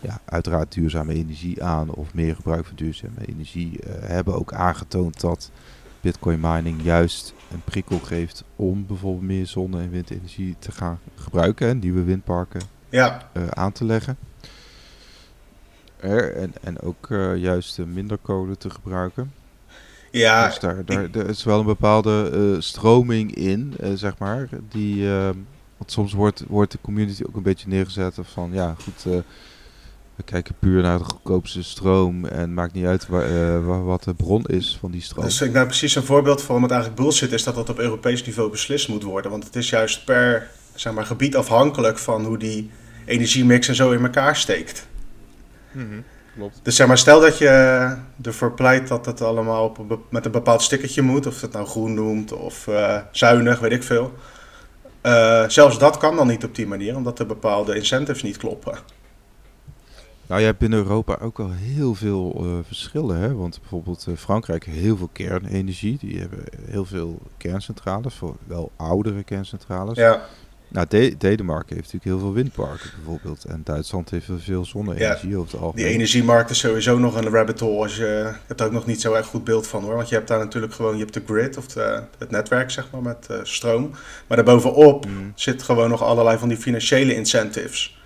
ja, uiteraard duurzame energie aan of meer gebruik van duurzame energie. hebben ook aangetoond dat Bitcoin mining juist een prikkel geeft om bijvoorbeeld meer zonne- en windenergie te gaan gebruiken en nieuwe windparken ja. aan te leggen en, en ook uh, juist minder code te gebruiken. Ja. Dus daar, daar er is wel een bepaalde uh, stroming in, uh, zeg maar. Die, ehm, want soms wordt, wordt de community ook een beetje neergezet van ja, goed. we kijken puur naar de goedkoopste stroom en maakt niet uit waar, wat de bron is van die stroom. Dus ik nou precies een voorbeeld van wat eigenlijk bullshit is dat dat op Europees niveau beslist moet worden. Want het is juist per zeg maar, gebied afhankelijk van hoe die energiemix en zo in elkaar steekt. Mm Klopt. Dus zeg maar, stel dat je ervoor pleit dat het allemaal op met een bepaald stickertje moet, of het nou groen noemt of uh, zuinig, weet ik veel. Uh, zelfs dat kan dan niet op die manier, omdat er bepaalde incentives niet kloppen. Nou, je hebt binnen Europa ook al heel veel uh, verschillen. Hè? Want bijvoorbeeld Frankrijk heeft heel veel kernenergie. Die hebben heel veel kerncentrales, voor wel oudere kerncentrales. Ja. Nou, Denemarken heeft natuurlijk heel veel windparken bijvoorbeeld. En Duitsland heeft veel zonne-energie ja, over het algemeen. Die energiemarkt is sowieso nog een rabbit hole. Als je, je hebt ook nog niet zo erg goed beeld van hoor. Want je hebt daar natuurlijk gewoon je hebt de grid of de, het netwerk zeg maar met uh, stroom. Maar daarbovenop mm. zit gewoon nog allerlei van die financiële incentives.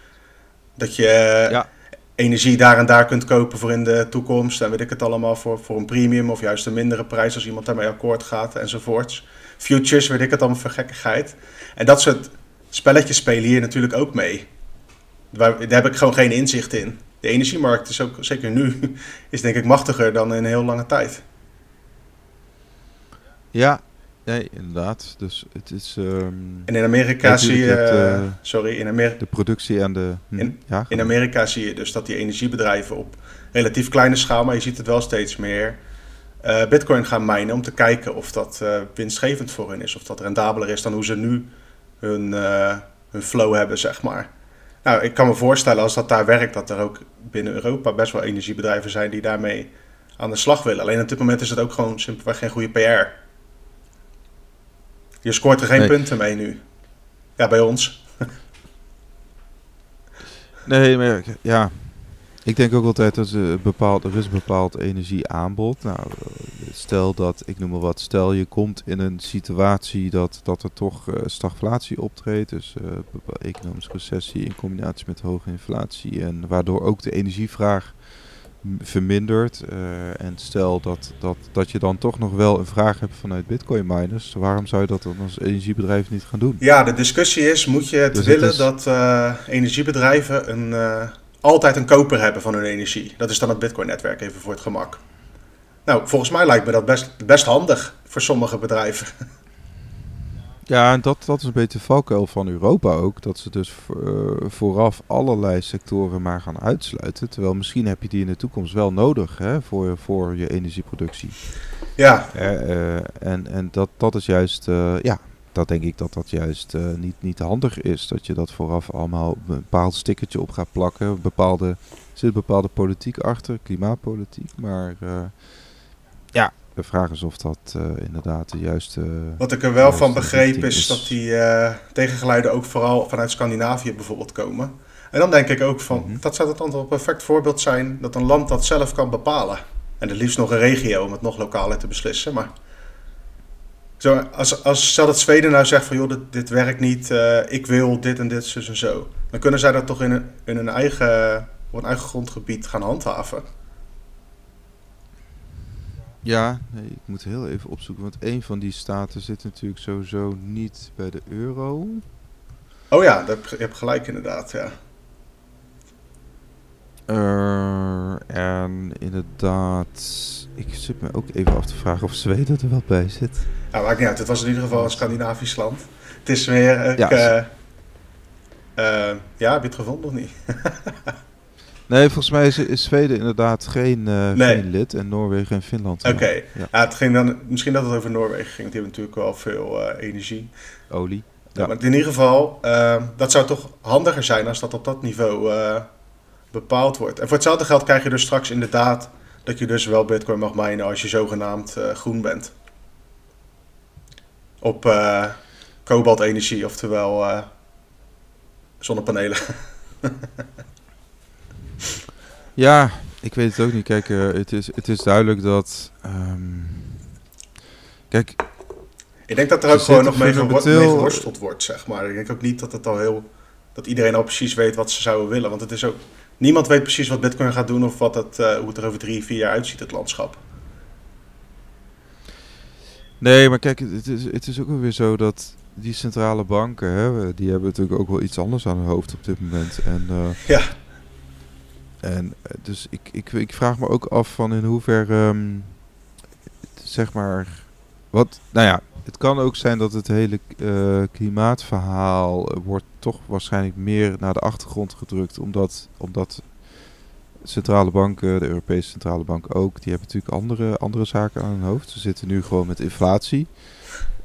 Dat je ja. energie daar en daar kunt kopen voor in de toekomst. En weet ik het allemaal voor, voor een premium of juist een mindere prijs als iemand daarmee akkoord gaat enzovoorts. Futures, weet ik het allemaal voor gekkigheid. En dat soort spelletjes spelen hier natuurlijk ook mee. Daar, daar heb ik gewoon geen inzicht in. De energiemarkt is ook, zeker nu, is denk ik machtiger dan in een heel lange tijd. Ja, nee, inderdaad. Dus het is. Um, en in Amerika zie je. uh, sorry, in Amerika. De productie en de. Hm, in, ja, in Amerika zie je dus dat die energiebedrijven op relatief kleine schaal, maar je ziet het wel steeds meer. Uh, Bitcoin gaan minen om te kijken of dat uh, winstgevend voor hen is, of dat rendabeler is dan hoe ze nu hun, uh, hun flow hebben, zeg maar. Nou, ik kan me voorstellen als dat daar werkt, dat er ook binnen Europa best wel energiebedrijven zijn die daarmee aan de slag willen. Alleen op dit moment is het ook gewoon simpelweg geen goede PR. Je scoort er geen punten mee nu. Ja, bij ons. nee, maar ja. Ik denk ook altijd dat er, bepaald, er is een bepaald energieaanbod. Nou, stel dat, ik noem maar wat, stel je komt in een situatie dat, dat er toch stagflatie optreedt, dus economische recessie in combinatie met hoge inflatie en waardoor ook de energievraag vermindert. Uh, en stel dat, dat, dat je dan toch nog wel een vraag hebt vanuit bitcoin miners. Waarom zou je dat dan als energiebedrijf niet gaan doen? Ja, de discussie is, moet je het dus willen dat uh, energiebedrijven een, altijd een koper hebben van hun energie? Dat is dan het bitcoin netwerk, even voor het gemak. Nou, volgens mij lijkt me dat best, best handig voor sommige bedrijven. Ja, en dat, dat is een beetje de valkuil van Europa ook. Dat ze dus uh, vooraf allerlei sectoren maar gaan uitsluiten. Terwijl misschien heb je die in de toekomst wel nodig hè, voor, voor je energieproductie. Ja. Uh, en en dat, dat is juist, ja, dat denk ik dat dat juist niet, niet handig is. Dat je dat vooraf allemaal een bepaald stickertje op gaat plakken. Bepaalde, er zit bepaalde politiek achter, klimaatpolitiek. Maar ja, de vraag is of dat uh, inderdaad de juiste. Wat ik er wel van begreep is, dat die tegengeluiden ook vooral vanuit Scandinavië bijvoorbeeld komen. En dan denk ik ook van, mm -hmm. dat zou het dan een perfect voorbeeld zijn dat een land dat zelf kan bepalen. En het liefst nog een regio om het nog lokaler te beslissen. Maar zo, als, als stel dat Zweden nou zegt van joh, dit, dit werkt niet, uh, ik wil dit en dit, zus en zo. Dan kunnen zij dat toch in, een, in hun eigen, op hun eigen grondgebied gaan handhaven. Ja, nee, ik moet heel even opzoeken, want een van die staten zit natuurlijk sowieso niet bij de euro. Oh ja, dat, je hebt gelijk inderdaad, ja. Uh, en inderdaad, ik zit me ook even af te vragen of Zweden er wel bij zit. Ja, maakt niet uit. Het was in ieder geval een Scandinavisch land. Het is weer... Ik, ja, uh, ja, heb je het gevonden of niet? Nee, volgens mij is, is Zweden inderdaad geen, uh, nee. geen, lid en Noorwegen en Finland. Oké, okay. ja. ja. het ging dan misschien dat het over Noorwegen ging. Die hebben natuurlijk wel veel uh, energie. Olie. Ja. maar in ieder geval, dat zou toch handiger zijn als dat op dat niveau bepaald wordt. En voor hetzelfde geld krijg je dus straks inderdaad dat je dus wel bitcoin mag minen als je zogenaamd groen bent. Op kobaltenergie, oftewel zonnepanelen. Ja, ik weet het ook niet. Kijk, uh, het, is, het is duidelijk dat. Um, kijk. Ik denk dat er ook gewoon nog mee, gewo mee, geworsteld wordt, zeg maar. Ik denk ook niet dat het al heel. dat iedereen al precies weet wat ze zouden willen. Want het is ook. Niemand weet precies wat Bitcoin gaat doen of wat het, uh, hoe het er over drie, vier jaar uitziet, het landschap. Nee, maar kijk, het is, het is ook weer zo dat die centrale banken, hè, die hebben natuurlijk ook wel iets anders aan hun hoofd op dit moment. En, uh, ja. En uh, dus ik, ik, ik vraag me ook af van in hoeverre, um, zeg maar, wat, nou ja, het kan ook zijn dat het hele uh, klimaatverhaal wordt toch waarschijnlijk meer naar de achtergrond gedrukt, omdat, omdat centrale banken, de Europese centrale bank ook, die hebben natuurlijk andere, andere zaken aan hun hoofd. Ze zitten nu gewoon met inflatie.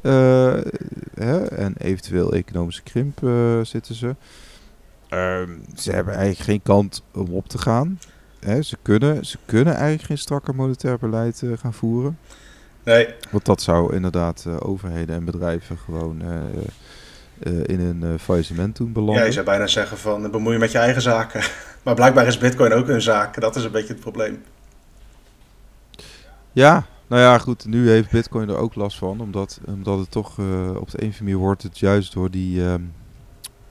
Uh, hè, en eventueel economische krimp uh, zitten ze. Um, ze hebben eigenlijk geen kant om op te gaan. Hè, ze, kunnen, ze kunnen eigenlijk geen strakker monetair beleid uh, gaan voeren. Nee. Want dat zou inderdaad overheden en bedrijven gewoon in een faillissement doen belanden. Ja, je zou bijna zeggen van bemoei je met je eigen zaken. Maar blijkbaar is bitcoin ook een zaak. Dat is een beetje het probleem. Ja, nou ja, goed. Nu heeft bitcoin er ook last van. Omdat, omdat het toch op de een of andere manier wordt het juist door die... Um,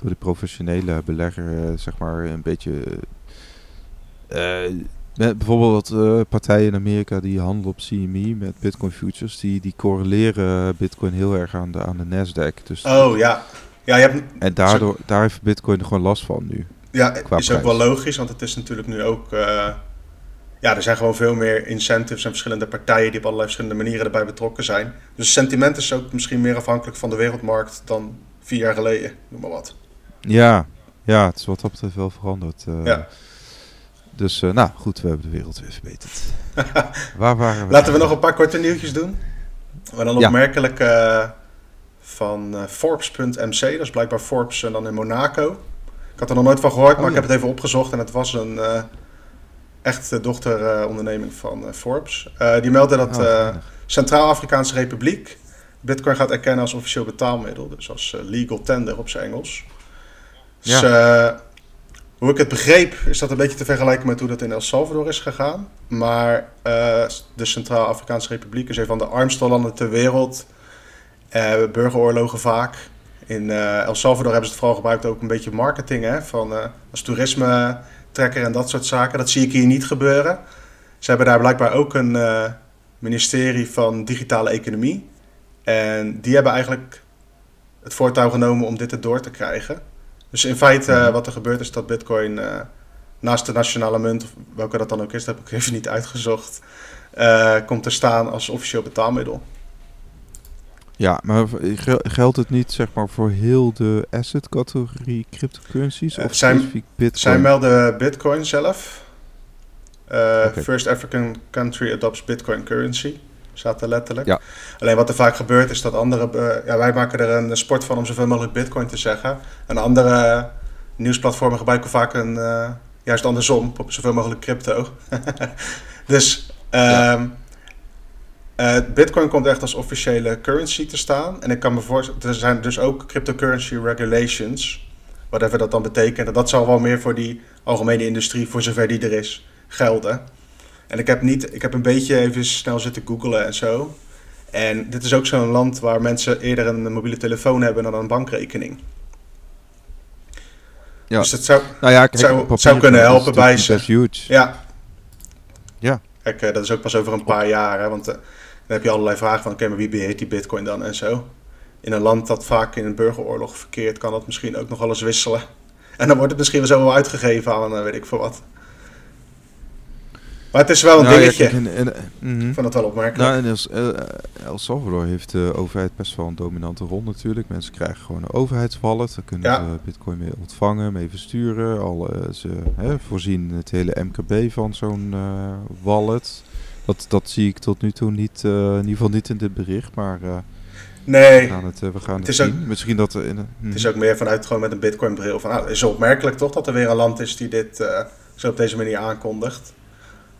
door de professionele belegger, uh, zeg maar, een beetje. Met bijvoorbeeld uh, partijen in Amerika die handelen op CME met Bitcoin futures, die, die correleren Bitcoin heel erg aan de, aan de Nasdaq. Dus oh ja. ja je hebt, en daardoor, daar heeft Bitcoin er gewoon last van nu. Ja, is prijs. ook wel logisch, want het is natuurlijk nu ook. ja, er zijn gewoon veel meer incentives en verschillende partijen die op allerlei verschillende manieren erbij betrokken zijn. Dus sentiment is ook misschien meer afhankelijk van de wereldmarkt dan vier jaar geleden, noem maar wat. Ja, ja, het is wat dat betreft wel veranderd. Uh, ja. Dus, uh, nou goed, we hebben de wereld weer verbeterd. Waar waren we? Laten we nog een paar korte nieuwtjes doen. Maar dan opmerkelijk uh, van Forbes.mc, dat is blijkbaar Forbes en dan in Monaco. Ik had er nog nooit van gehoord, maar oh, ik heb het even opgezocht en het was een echte dochteronderneming van Forbes. die meldde dat oh, Centraal-Afrikaanse Republiek Bitcoin gaat erkennen als officieel betaalmiddel, dus als legal tender op zijn Engels. Ja. Dus, hoe ik het begreep, is dat een beetje te vergelijken met hoe dat in El Salvador is gegaan. Maar uh, de Centraal-Afrikaanse Republiek is een van de armste landen ter wereld. Uh, burgeroorlogen vaak. In uh, El Salvador hebben ze het vooral gebruikt ook een beetje marketing. Hè, van, als toerisme trekker en dat soort zaken. Dat zie ik hier niet gebeuren. Ze hebben daar blijkbaar ook een ministerie van digitale economie. En die hebben eigenlijk het voortouw genomen om dit erdoor te krijgen. Dus in feite, uh, wat er gebeurt is dat Bitcoin uh, naast de nationale munt, of welke dat dan ook is, dat heb ik even niet uitgezocht, uh, komt te staan als officieel betaalmiddel. Ja, maar geldt het niet zeg maar voor heel de asset-categorie cryptocurrencies? of zijn, specifiek Bitcoin? Zij melden Bitcoin zelf. Okay. First African country adopts Bitcoin currency. Er letterlijk. Ja. Alleen wat er vaak gebeurt is dat andere... Uh, ja, wij maken er een sport van om zoveel mogelijk bitcoin te zeggen. En andere nieuwsplatformen gebruiken vaak een... Uh, juist andersom, op zoveel mogelijk crypto. dus... Ja. Uh, bitcoin komt echt als officiële currency te staan. En ik kan me voorstellen... Er zijn dus ook cryptocurrency regulations. Whatever dat dan betekent. En dat zal wel meer voor die algemene industrie, voor zover die er is, gelden. En ik heb, niet, ik heb een beetje even snel zitten googlen en zo. En dit is ook zo'n land waar mensen eerder een mobiele telefoon hebben dan een bankrekening. Ja. Dus het zou, nou ja, kijk, zou, zou kunnen helpen bij ze. Huge. Ja. Ja. Kijk, uh, dat is ook pas over een paar jaar. Hè, want uh, dan heb je allerlei vragen van... oké, maar wie beheert die bitcoin dan en zo. In een land dat vaak in een burgeroorlog verkeert... kan dat misschien ook nog wel eens wisselen. En dan wordt het misschien wel zo wel uitgegeven aan, uh, weet ik veel wat. Maar het is wel een nou, dingetje. Ja, kijk, in, in, mm. Ik vond het wel opmerkelijk. Nou, in El, El, Salvador heeft de overheid best wel een dominante rol natuurlijk. Mensen krijgen gewoon een overheidswallet. Daar kunnen ja. ze bitcoin mee ontvangen, mee versturen. Al, uh, ze hè, voorzien het hele MKB van zo'n uh, wallet. Dat, dat zie ik tot nu toe niet, uh, in ieder geval niet in dit bericht. Maar nee. we gaan het, we gaan het, het zien. Ook, Misschien dat in, mm. Het is ook meer vanuit gewoon met een bitcoin bril. Van, nou, het is opmerkelijk toch dat er weer een land is die dit zo op deze manier aankondigt.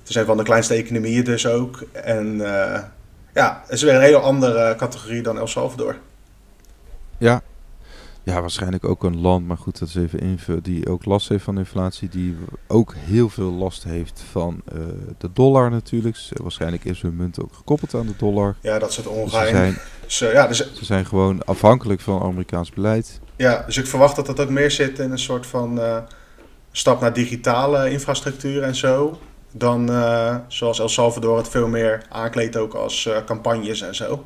Is een van de kleinste economieën dus ook. En uh, ja, het is weer een hele andere categorie dan El Salvador. Ja. Ja, waarschijnlijk ook een land, maar goed, dat is even invullen, die ook last heeft van inflatie, die ook heel veel last heeft van uh, de dollar natuurlijk. Dus waarschijnlijk is hun munt ook gekoppeld aan de dollar. Ja, dat soort Dus ongeheim. ze, zijn, dus, uh, ja, dus, ze zijn gewoon afhankelijk van Amerikaans beleid. Ja, dus ik verwacht dat dat ook meer zit in een soort van stap naar digitale infrastructuur en zo dan uh, zoals El Salvador het veel meer aankleedt ook als uh, campagnes en zo.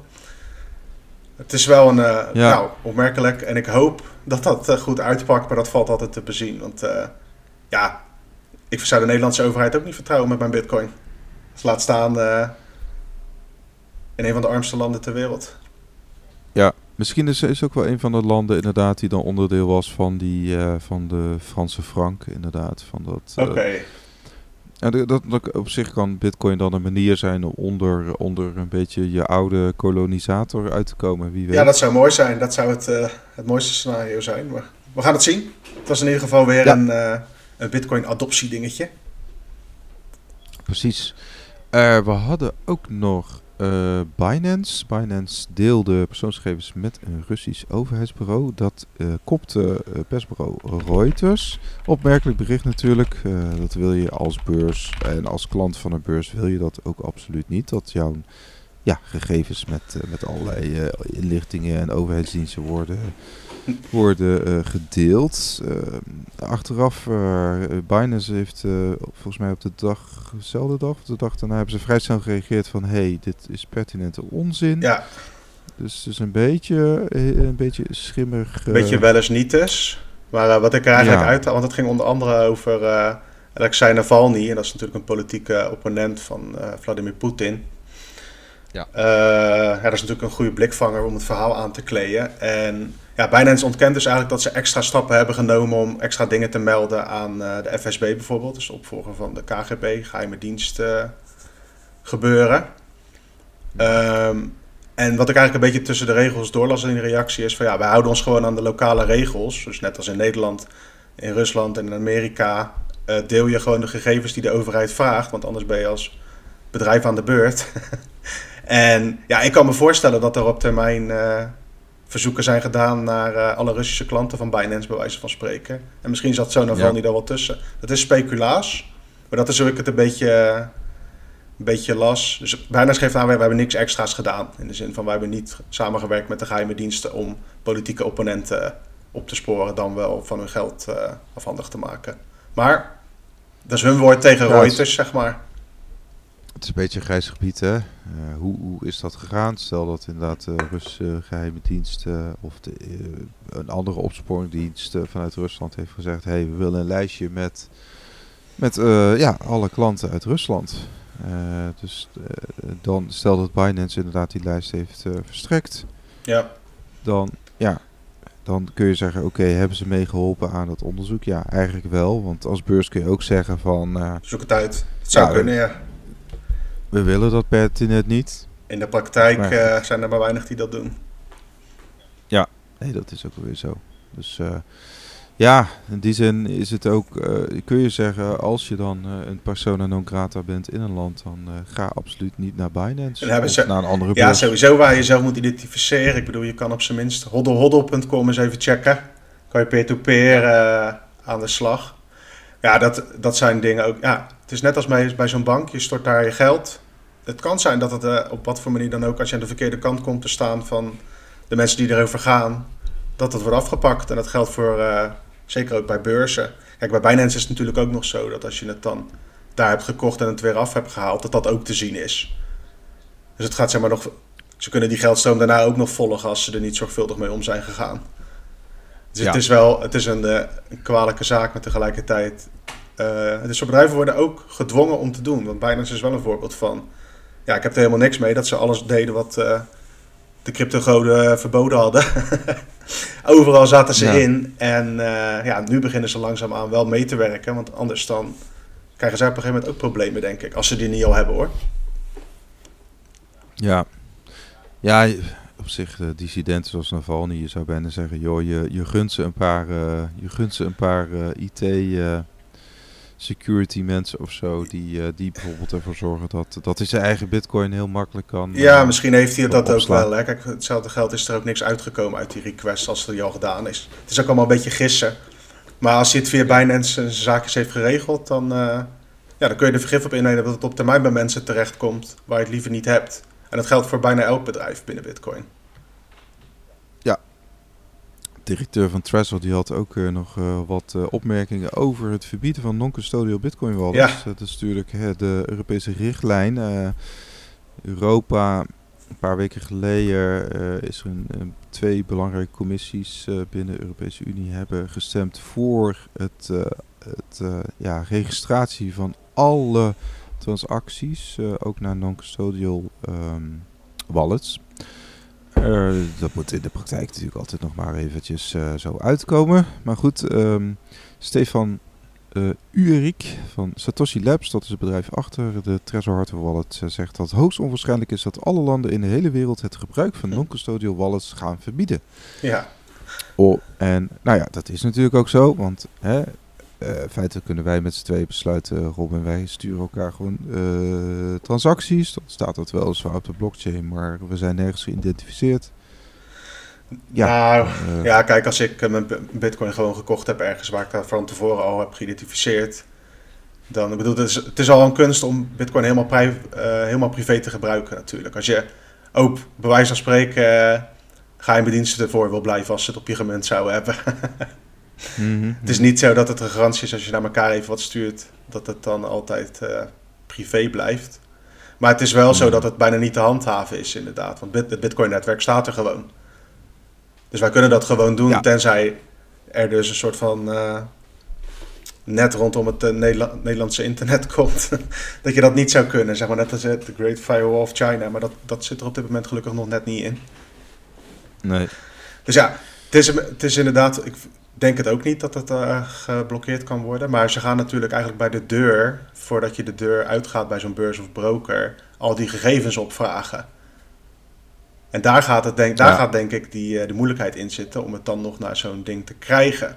Het is wel een, uh, Ja. nou, opmerkelijk en ik hoop dat dat eh, goed uitpakt, maar dat valt altijd te bezien. Want eh, ja, ik zou de Nederlandse overheid ook niet vertrouwen met mijn bitcoin. Dus laat staan eh, in een van de armste landen ter wereld. Misschien is, is ook wel een van de landen inderdaad die dan onderdeel was van, die, eh, van de Franse frank, inderdaad. Van dat, Oké, eh, en dat, dat, dat op zich kan bitcoin dan een manier zijn om onder, onder een beetje je oude kolonisator uit te komen, wie weet. ja, dat zou mooi zijn. Dat zou het, eh, het mooiste scenario zijn. Maar we gaan het zien. Het was in ieder geval weer Ja. een, eh, een bitcoin adoptie dingetje. Precies. Eh, we hadden ook nog eh, Binance. Binance deelde persoonsgegevens met een Russisch overheidsbureau. Dat eh kopte eh, persbureau Reuters. Opmerkelijk bericht natuurlijk. Dat wil je als beurs en als klant van een beurs wil je dat ook absoluut niet. Dat jouw ja, gegevens met, met allerlei inlichtingen en overheidsdiensten worden, worden eh, gedeeld. Eh, achteraf, eh, Binance heeft eh, volgens mij op de dag, dezelfde dag, de dag daarna, hebben ze vrij snel gereageerd van hey, dit is pertinente onzin. Ja, Dus het is een beetje, een beetje schimmig. een eh, beetje wel eens niet dus. Maar wat ik er eigenlijk Ja. uit... Want het ging onder andere over eh Alexei Navalny. En dat is natuurlijk een politieke opponent van eh, Vladimir Poetin. Ja. Eh, ja, dat is natuurlijk een goede blikvanger om het verhaal aan te kleden. En ja, Binance ontkent dus eigenlijk dat ze extra stappen hebben genomen om extra dingen te melden aan eh, de FSB bijvoorbeeld. Dus opvolger van de KGB, geheime dienst eh, gebeuren. Ehm, en wat ik eigenlijk een beetje tussen de regels doorlas in de reactie is van ja, wij houden ons gewoon aan de lokale regels. Dus net als in Nederland, in Rusland en in Amerika eh, deel je gewoon de gegevens die de overheid vraagt. Want anders ben je als bedrijf aan de beurt. en ja, ik kan me voorstellen dat er op termijn verzoeken zijn gedaan naar alle Russische klanten van Binance, bij wijze van spreken. En misschien zat zo'n geval niet al wel tussen. Dat is speculaas, maar dat is hoe ik het een beetje, een beetje las. Dus Binance geeft aan, we hebben niks extra's gedaan. In de zin van, wij hebben niet samengewerkt met de geheime diensten om politieke opponenten op te sporen, dan wel van hun geld afhandig te maken. Maar dat is hun woord tegen Reuters, zeg maar. Het is een beetje een grijs gebied, hè? Uh, hoe, hoe, is dat gegaan? Stel dat inderdaad de Russische geheime dienst of de, een andere opsporingdienst vanuit Rusland heeft gezegd: hé, hey, we willen een lijstje met, met ja, alle klanten uit Rusland. dus dan stel dat Binance inderdaad die lijst heeft verstrekt. Ja. Dan, ja, dan kun je zeggen, oké, hebben ze meegeholpen aan het onderzoek? Ja, eigenlijk wel. Want als beurs kun je ook zeggen van... Uh, Zoek het uit. Het zou kunnen, ja. We willen dat pertinent niet. In de praktijk uh, zijn er maar weinig die dat doen. Ja, nee, dat is ook weer zo. Dus uh, ja, in die zin is het ook, uh, kun je zeggen, als je dan een persona non grata bent in een land, dan ga absoluut niet naar Binance of ze, naar een andere Ja, sowieso waar je jezelf moet identificeren. Ik bedoel, je kan op zijn minst hoddelhoddel.com eens even checken. Kan je peer-to-peer -peer, aan de slag. Ja, dat, dat zijn dingen ook. Ja, het is net als bij, bij zo'n bank, je stort daar je geld. Het kan zijn dat het op wat voor manier dan ook, als je aan de verkeerde kant komt te staan van de mensen die erover gaan, dat het wordt afgepakt. En dat geldt voor Zeker ook bij beurzen. Kijk, bij Binance is het natuurlijk ook nog zo dat als je het dan daar hebt gekocht en het weer af hebt gehaald, dat dat ook te zien is. Dus het gaat zeg maar nog. Ze kunnen die geldstroom daarna ook nog volgen als ze er niet zorgvuldig mee om zijn gegaan. Dus het is wel het is een, eh, een kwalijke zaak, maar tegelijkertijd. Uh, dus bedrijven worden ook gedwongen om te doen. Want Binance is wel een voorbeeld van. Ja, ik heb er helemaal niks mee dat ze alles deden wat uh, de cryptogoden verboden hadden. Overal zaten ze in. En uh, ja, nu beginnen ze langzaamaan wel mee te werken. Want anders dan krijgen zij op een gegeven moment ook problemen, denk ik. Als ze die niet al hebben, hoor. Ja. Ja, op zich, de dissidenten zoals Navalny, je zou bijna zeggen... joh, je, je gunt ze een paar, uh, je gunt ze een paar uh, IT security mensen of zo, die, uh, die bijvoorbeeld ervoor zorgen dat, dat hij zijn eigen bitcoin heel makkelijk kan Ja, uh, misschien heeft hij dat ook wel. Hè? Kijk, hetzelfde geld is er ook niks uitgekomen uit die request als er al gedaan is. Het is ook allemaal een beetje gissen. Maar als hij het via Binance zijn zaakjes heeft geregeld, dan, uh, ja, dan kun je er vergif op innemen dat het op termijn bij mensen terechtkomt waar je het liever niet hebt. En dat geldt voor bijna elk bedrijf binnen bitcoin directeur van Trezor die had ook uh, nog uh, wat uh, opmerkingen over het verbieden van non-custodial bitcoin wallets. Ja. dat is natuurlijk de Europese richtlijn. Europa, een paar weken geleden is er een, twee belangrijke commissies binnen de Europese Unie hebben gestemd voor het, het ja, registratie van alle transacties, ook naar non-custodial um, wallets. Uh, dat moet in de praktijk natuurlijk altijd nog maar eventjes uh, zo uitkomen. Maar goed, um, Stefan uh, Uerik van Satoshi Labs, dat is het bedrijf achter de Trezor Hardware Wallet, zegt dat het hoogst onwaarschijnlijk is dat alle landen in de hele wereld het gebruik van non-custodial wallets gaan verbieden. Ja. Oh, en nou ja, dat is natuurlijk ook zo, want hè, uh, feitelijk kunnen wij met z'n tweeën besluiten, Rob en wij sturen elkaar gewoon uh, transacties. Dan staat dat wel zwaar op de blockchain, maar we zijn nergens geïdentificeerd. Ja, nou, uh, ja, kijk, als ik mijn bitcoin gewoon gekocht heb ergens waar ik dat van tevoren al heb geïdentificeerd, dan, ik bedoel, het is, het is al een kunst om bitcoin helemaal, pri helemaal privé te gebruiken natuurlijk. Als je ook, bij wijze van spreken, geheime diensten ervoor wil blijven als ze het op je gemunt zouden hebben. Mhm. Het is niet zo dat het een garantie is als je naar elkaar even wat stuurt, dat het dan altijd uh, privé blijft. Maar het is wel zo mhm. dat het bijna niet te handhaven is, inderdaad. Want het Bitcoin-netwerk staat er gewoon. Dus wij kunnen dat gewoon doen, tenzij er dus een soort van uh, net rondom het uh, Nederla Nederlandse internet komt. dat je dat niet zou kunnen, zeg maar net als de Great Firewall of China. Maar dat, dat zit er op dit moment gelukkig nog net niet in. Nee. Dus ja, het is, het is inderdaad, ik, denk het ook niet dat het uh, geblokkeerd kan worden. Maar ze gaan natuurlijk eigenlijk bij de deur, voordat je de deur uitgaat bij zo'n beurs of broker, al die gegevens opvragen. En daar gaat, het denk, daar gaat denk ik die, uh, de moeilijkheid in zitten om het dan nog naar zo'n ding te krijgen.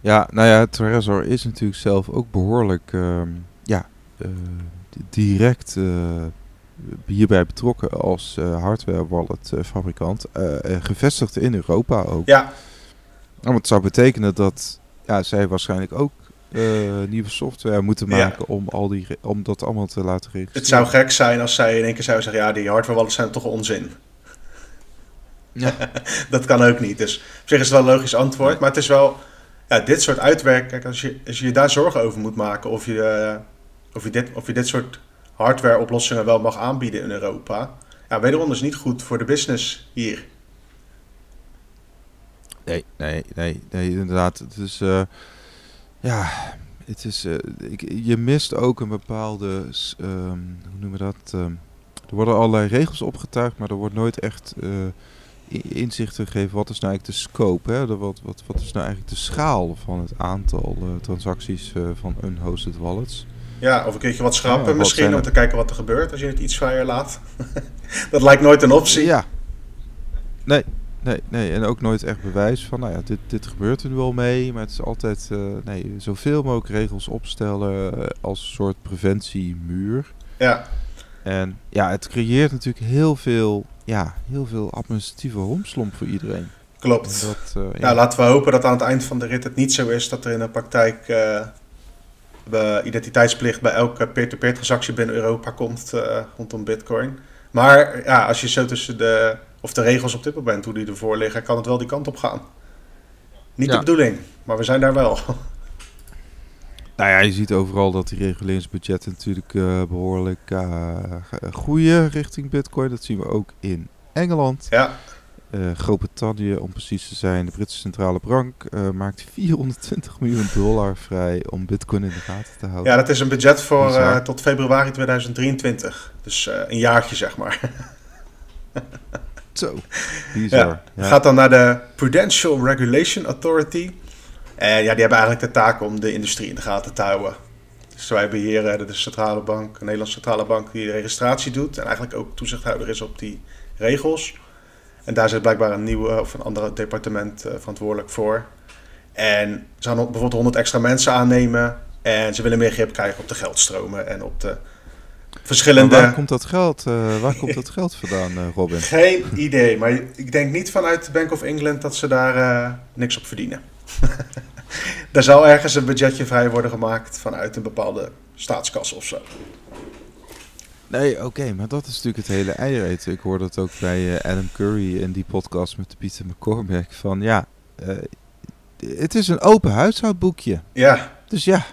Ja, nou ja, Trezor is natuurlijk zelf ook behoorlijk uh, ja, direct hierbij betrokken als hardware wallet fabrikant, gevestigd in Europa ook. Ja. Nou, het zou betekenen dat ja, zij waarschijnlijk ook nieuwe software moeten maken om, al die, om dat allemaal te laten registreren. Het zou gek zijn als zij in één keer zouden zeggen, ja, die hardware wallets zijn toch onzin. Ja. dat kan ook niet. Dus op zich is het wel een logisch antwoord. Maar het is wel, ja, dit soort uitwerk, kijk, als je, als je daar zorgen over moet maken of je, uh, of je, dit, of je dit soort hardware oplossingen wel mag aanbieden in Europa. Ja, wederom is niet goed voor de business hier. Nee, nee, nee, nee inderdaad. Het is, uh, ja, het is, ik, je mist ook een bepaalde, um, hoe noemen we dat? Um, er worden allerlei regels opgetuigd, maar er wordt nooit echt uh, inzicht gegeven. Wat is nou eigenlijk de scope? Hè? De, wat, wat, wat is nou eigenlijk de schaal van het aantal transacties van unhosted wallets? Ja, of een keertje wat schrappen ja, misschien om te kijken wat er gebeurt als je het iets vrijer laat. dat lijkt nooit een optie. Ja. Nee, nee, nee. En ook nooit echt bewijs van, nou ja, dit, dit gebeurt er nu wel mee. Maar het is altijd, uh, nee, zoveel mogelijk regels opstellen als een soort preventiemuur. Ja. En ja, het creëert natuurlijk heel veel, ja, heel veel administratieve romslomp voor iedereen. Klopt. Dat, uh, ja. laten we hopen dat aan het eind van de rit het niet zo is dat er in de praktijk uh, identiteitsplicht bij elke peer-to-peer transactie binnen Europa komt uh, rondom Bitcoin. Maar ja, als je zo tussen de, of de regels op dit moment, hoe die ervoor liggen, kan het wel die kant op gaan. Niet de bedoeling, maar we zijn daar wel. Nou ja, je ziet overal dat die reguleringsbudgetten natuurlijk uh, behoorlijk uh, groeien richting Bitcoin. Dat zien we ook in Engeland. Ja. Uh, Groot-Brittannië, om precies te zijn, de Britse centrale bank maakt 420 miljoen dollar vrij om Bitcoin in de gaten te houden. Ja, dat is een budget voor tot februari 2023. Dus een jaartje, zeg maar. Zo, bizar. Ja. Ja. Gaat dan naar de Prudential Regulation Authority. En ja, die hebben eigenlijk de taak om de industrie in de gaten te houden. Dus wij beheren de centrale bank, de Nederlandse centrale bank, die de registratie doet. En eigenlijk ook toezichthouder is op die regels. En daar zit blijkbaar een nieuwe of een ander departement uh, verantwoordelijk voor. En ze gaan bijvoorbeeld 100 extra mensen aannemen. En ze willen meer grip krijgen op de geldstromen en op de verschillende... waar komt dat geld, uh, waar komt dat geld vandaan, uh, Robin? Geen idee, maar ik denk niet vanuit de Bank of England dat ze daar niks op verdienen. er zal ergens een budgetje vrij worden gemaakt vanuit een bepaalde staatskas of zo. Nee, oké, maar dat is natuurlijk het hele eiereten. Ik hoorde het ook bij uh, Adam Curry in die podcast met Pieter McCormack. Van ja, uh, het is een open huishoudboekje. Ja. Dus ja,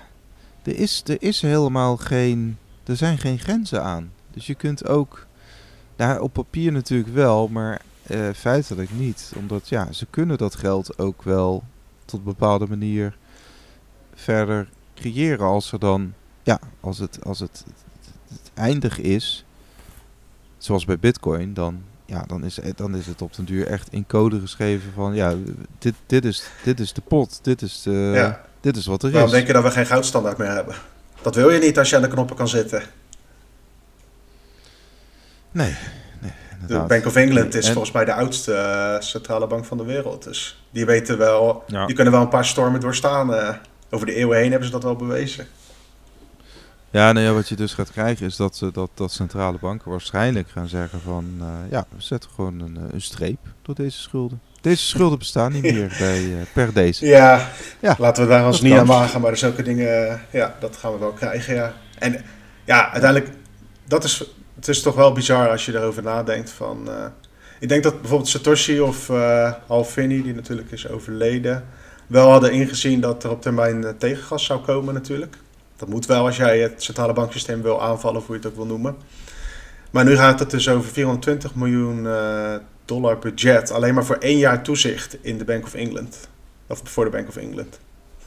er is, er is helemaal geen, er zijn geen grenzen aan. Dus je kunt ook, nou, op papier natuurlijk wel, maar uh, feitelijk niet. Omdat ja, ze kunnen dat geld ook wel tot een bepaalde manier verder creëren. Als er dan, ja, als het, als het, eindig is, zoals bij Bitcoin, dan, ja, dan, is, dan is het op den duur echt in code geschreven van, ja, dit, dit, is, dit is de pot, dit is, de, ja. dit is wat er Waarom is. denk je dat we geen goudstandaard meer hebben? Dat wil je niet als je aan de knoppen kan zitten. Nee, de Bank of England is volgens mij de oudste uh, centrale bank van de wereld. Dus die weten wel, ja. die kunnen wel een paar stormen doorstaan. Uh, over de eeuwen heen hebben ze dat wel bewezen. Ja, nou ja, wat je dus gaat krijgen is dat, dat, dat centrale banken waarschijnlijk gaan zeggen van... Uh, ja, we zetten gewoon een, een streep door deze schulden. Deze schulden bestaan niet meer bij, per deze. Ja, ja, laten we daar ons niet aan wagen. Maar zulke dingen, ja, dat gaan we wel krijgen, ja. En ja, uiteindelijk, dat is het is toch wel bizar als je erover nadenkt van... Uh, ik denk dat bijvoorbeeld Satoshi of uh, Hal Finney, die natuurlijk is overleden... wel hadden ingezien dat er op termijn uh, tegengas zou komen natuurlijk. Dat moet wel als jij het centrale banksysteem wil aanvallen, of hoe je het ook wil noemen. Maar nu gaat het dus over 420 miljoen dollar budget... alleen maar voor één jaar toezicht in de Bank of England. Of voor de Bank of England.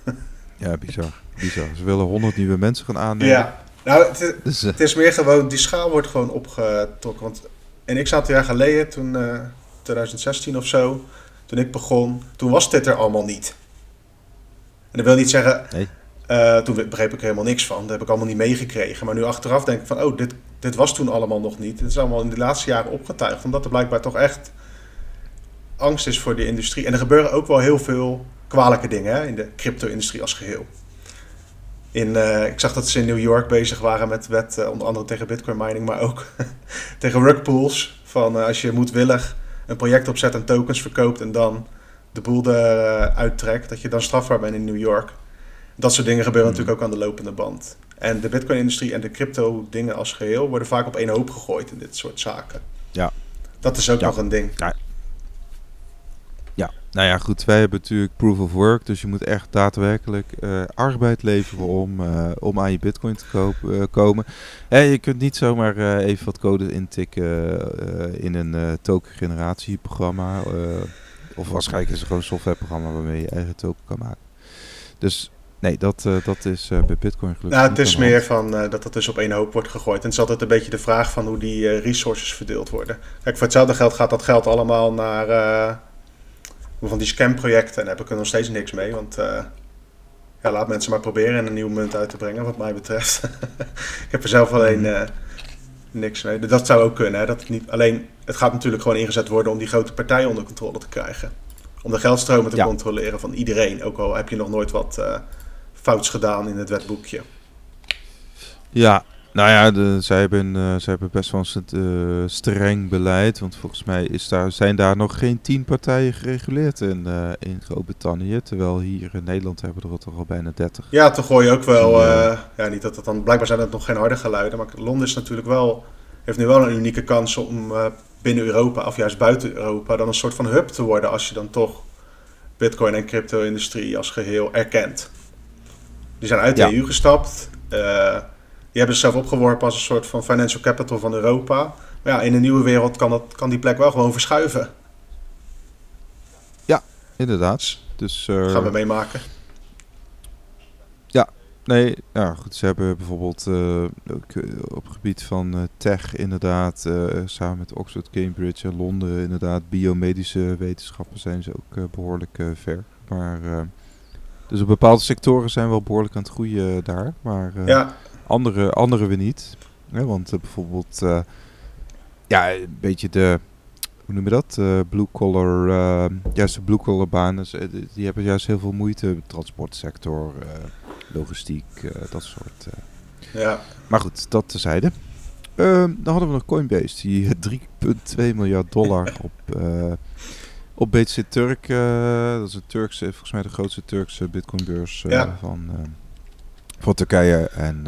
ja, bizar. bizar. Ze willen 100 nieuwe mensen gaan aannemen. Ja, nou, het, dus, uh, het, is meer gewoon, die schaal wordt gewoon opgetrokken. Want in x aantal jaar geleden, toen uh, 2016 of zo, toen ik begon, toen was dit er allemaal niet. En dat wil niet zeggen, nee. Uh, toen begreep ik er helemaal niks van. Dat heb ik allemaal niet meegekregen. Maar nu achteraf denk ik van, oh, dit, dit was toen allemaal nog niet. Het is allemaal in de laatste jaren opgetuigd. Omdat er blijkbaar toch echt angst is voor de industrie. En er gebeuren ook wel heel veel kwalijke dingen in de crypto-industrie als geheel. In, uh, ik zag dat ze in New York bezig waren met wet, uh, onder andere tegen bitcoin mining, maar ook tegen rugpools. Van als je moedwillig een project opzet en tokens verkoopt en dan de boel eruit trekt, dat je dan strafbaar bent in New York. Dat soort dingen gebeuren hmm. natuurlijk ook aan de lopende band. En de Bitcoin-industrie en de crypto-dingen als geheel worden vaak op één hoop gegooid in dit soort zaken. Ja. Dat is ook nog een ding. Ja. ja, nou ja, goed. Wij hebben natuurlijk proof of work. Dus je moet echt daadwerkelijk uh, arbeid leveren om, uh, om aan je Bitcoin te koop, uh, komen. Hey, je kunt niet zomaar even wat code intikken in een token-generatieprogramma. of waarschijnlijk is het gewoon een softwareprogramma waarmee je eigen token kan maken. Dus Nee, dat, uh, dat is uh, bij Bitcoin gelukkig. Nou, het is meer van uh, dat dat dus op één hoop wordt gegooid. En het is altijd een beetje de vraag van hoe die resources verdeeld worden. Kijk, voor hetzelfde geld gaat dat geld allemaal naar van die scamprojecten. En daar heb ik er nog steeds niks mee. Want ja, laat mensen maar proberen een nieuwe munt uit te brengen, wat mij betreft. ik heb er zelf alleen mhm. niks mee. Dat zou ook kunnen. Hè? Dat het niet, alleen, het gaat natuurlijk gewoon ingezet worden om die grote partijen onder controle te krijgen. Om de geldstromen te controleren van iedereen. Ook al heb je nog nooit wat fouts gedaan in het wetboekje. Ja, nou ja, de, zij, hebben, uh, zij hebben best wel een uh, streng beleid. Want volgens mij is daar, zijn daar nog geen tien partijen gereguleerd in, uh, in Groot-Brittannië. Terwijl hier in Nederland hebben er toch al bijna 30. Ja, toch gooi je ook wel. ja, niet dat het dan. Blijkbaar zijn het nog geen harde geluiden. Maar Londen is natuurlijk wel. Heeft nu wel een unieke kans om binnen Europa, of juist buiten Europa, dan een soort van hub te worden. Als je dan toch Bitcoin en crypto-industrie als geheel erkent. Die zijn uit de EU gestapt. Uh, die hebben zichzelf opgeworpen als een soort van financial capital van Europa. Maar ja, in een nieuwe wereld kan, dat, kan die plek wel gewoon verschuiven. Ja, inderdaad. Dus, uh, gaan we meemaken. Ja, nee, ja, goed. Ze hebben bijvoorbeeld uh, op het gebied van tech inderdaad, samen met Oxford, Cambridge en Londen inderdaad, biomedische wetenschappen zijn ze ook behoorlijk ver. Maar dus op bepaalde sectoren zijn we wel behoorlijk aan het groeien daar. Maar uh, ja. andere, andere we niet. want uh, bijvoorbeeld, uh, ja, een beetje de, hoe noem je dat? blue collar, juist de blue collar banen, die hebben juist heel veel moeite. Transportsector, logistiek, dat soort. ja. Maar goed, dat tezijde. Ehm, dan hadden we nog Coinbase, die 3,2 miljard dollar op op BTC Turk, uh, dat is een Turkse, volgens mij de grootste Turkse bitcoinbeurs uh, van, uh, van Turkije. En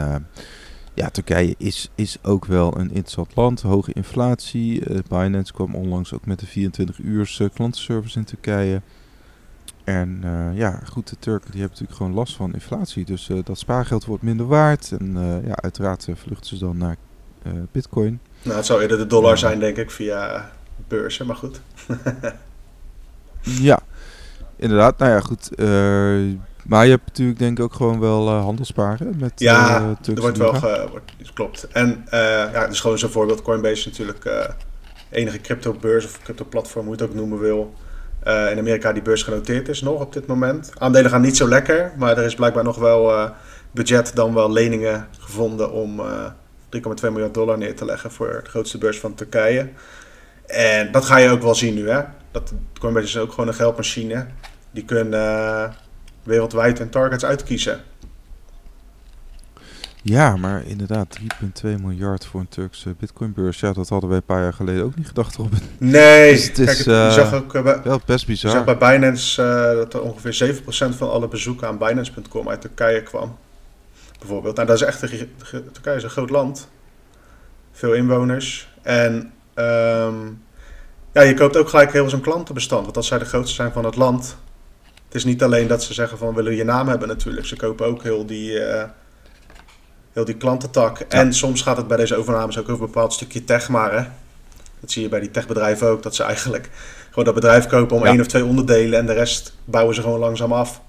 ja, Turkije is, is ook wel een interessant land. Hoge inflatie. Binance kwam onlangs ook met de 24 uur klantenservice in Turkije. En ja, goed, de Turken die hebben natuurlijk gewoon last van inflatie. Dus dat spaargeld wordt minder waard. En ja, uiteraard vluchten ze dan naar bitcoin. Nou, het zou eerder de dollar zijn, denk ik, via beurzen, maar goed. Ja, inderdaad. Nou ja, goed. Uh, maar je hebt natuurlijk denk ik ook gewoon wel uh, handelsparen met Ja, uh, er wordt wel, ge, wordt, klopt. En ja, dus gewoon zo'n voorbeeld. Coinbase is natuurlijk enige crypto-beurs of crypto-platform, hoe je het ook noemen wil. in Amerika die beurs genoteerd is nog op dit moment. Aandelen gaan niet zo lekker, maar er is blijkbaar nog wel budget dan wel leningen gevonden om 3,2 miljard dollar neer te leggen voor de grootste beurs van Turkije. En dat ga je ook wel zien nu, hè. Dat, Coinbase is ook gewoon een geldmachine. Die kunnen uh, wereldwijd hun targets uitkiezen. Ja, maar inderdaad, 3,2 miljard voor een Turkse bitcoinbeurs. Ja, dat hadden wij een paar jaar geleden ook niet gedacht, Robin. Nee, dus het is, je zag ook uh, bij, wel best bizar. Je zag bij Binance uh, dat er ongeveer 7% van alle bezoeken aan Binance.com uit Turkije kwam. Bijvoorbeeld. Nou, dat is echt, een, Turkije is een groot land. Veel inwoners. En um, ja, je koopt ook gelijk heel zo'n klantenbestand. Want als zij de grootste zijn van het land. Het is niet alleen dat ze zeggen van we willen je naam hebben natuurlijk. Ze kopen ook heel die, uh, heel die klantentak. En soms gaat het bij deze overnames ook over een bepaald stukje tech maar. Hè? Dat zie je bij die techbedrijven ook. Dat ze eigenlijk gewoon dat bedrijf kopen om één of twee onderdelen. En de rest bouwen ze gewoon langzaam af.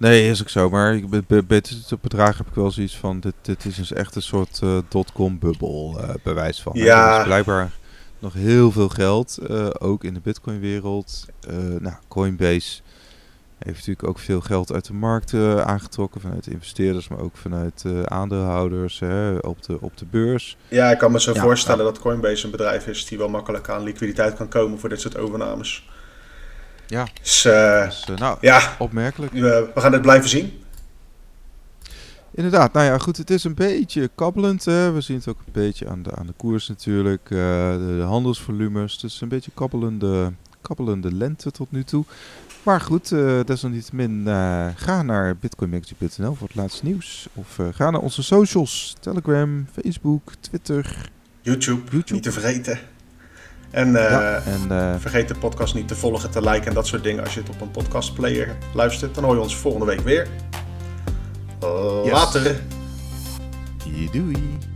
Nee, is ook zo. Maar bij dit bedrag heb ik wel zoiets van... Dit, dit is dus echt een soort uh, dotcom-bubbel uh, bewijs van. Ja. Er is blijkbaar nog heel veel geld, uh, ook in de bitcoin-wereld. nou, Coinbase heeft natuurlijk ook veel geld uit de markt aangetrokken. Vanuit investeerders, maar ook vanuit aandeelhouders hè, op, de, op de beurs. Ja, ik kan me zo voorstellen dat Coinbase een bedrijf is... die wel makkelijk aan liquiditeit kan komen voor dit soort overnames. Ja, dus, uh, dus uh, nou, ja. opmerkelijk. we gaan het blijven zien. Inderdaad, nou ja, goed, het is een beetje kabbelend. Hè. We zien het ook een beetje aan de, aan de koers natuurlijk, uh, de, de, handelsvolumes. Dus een beetje kabbelende, kabbelende lente tot nu toe. Maar goed, uh, desalniettemin uh, ga naar bitcoinmagazine.nl voor het laatste nieuws. Of ga naar onze socials, Telegram, Facebook, Twitter. YouTube, YouTube. niet te vergeten. En, ja, en vergeet de podcast niet te volgen, te liken en dat soort dingen. Als je het op een podcastplayer luistert, dan hoor je ons volgende week weer. Later. Doei.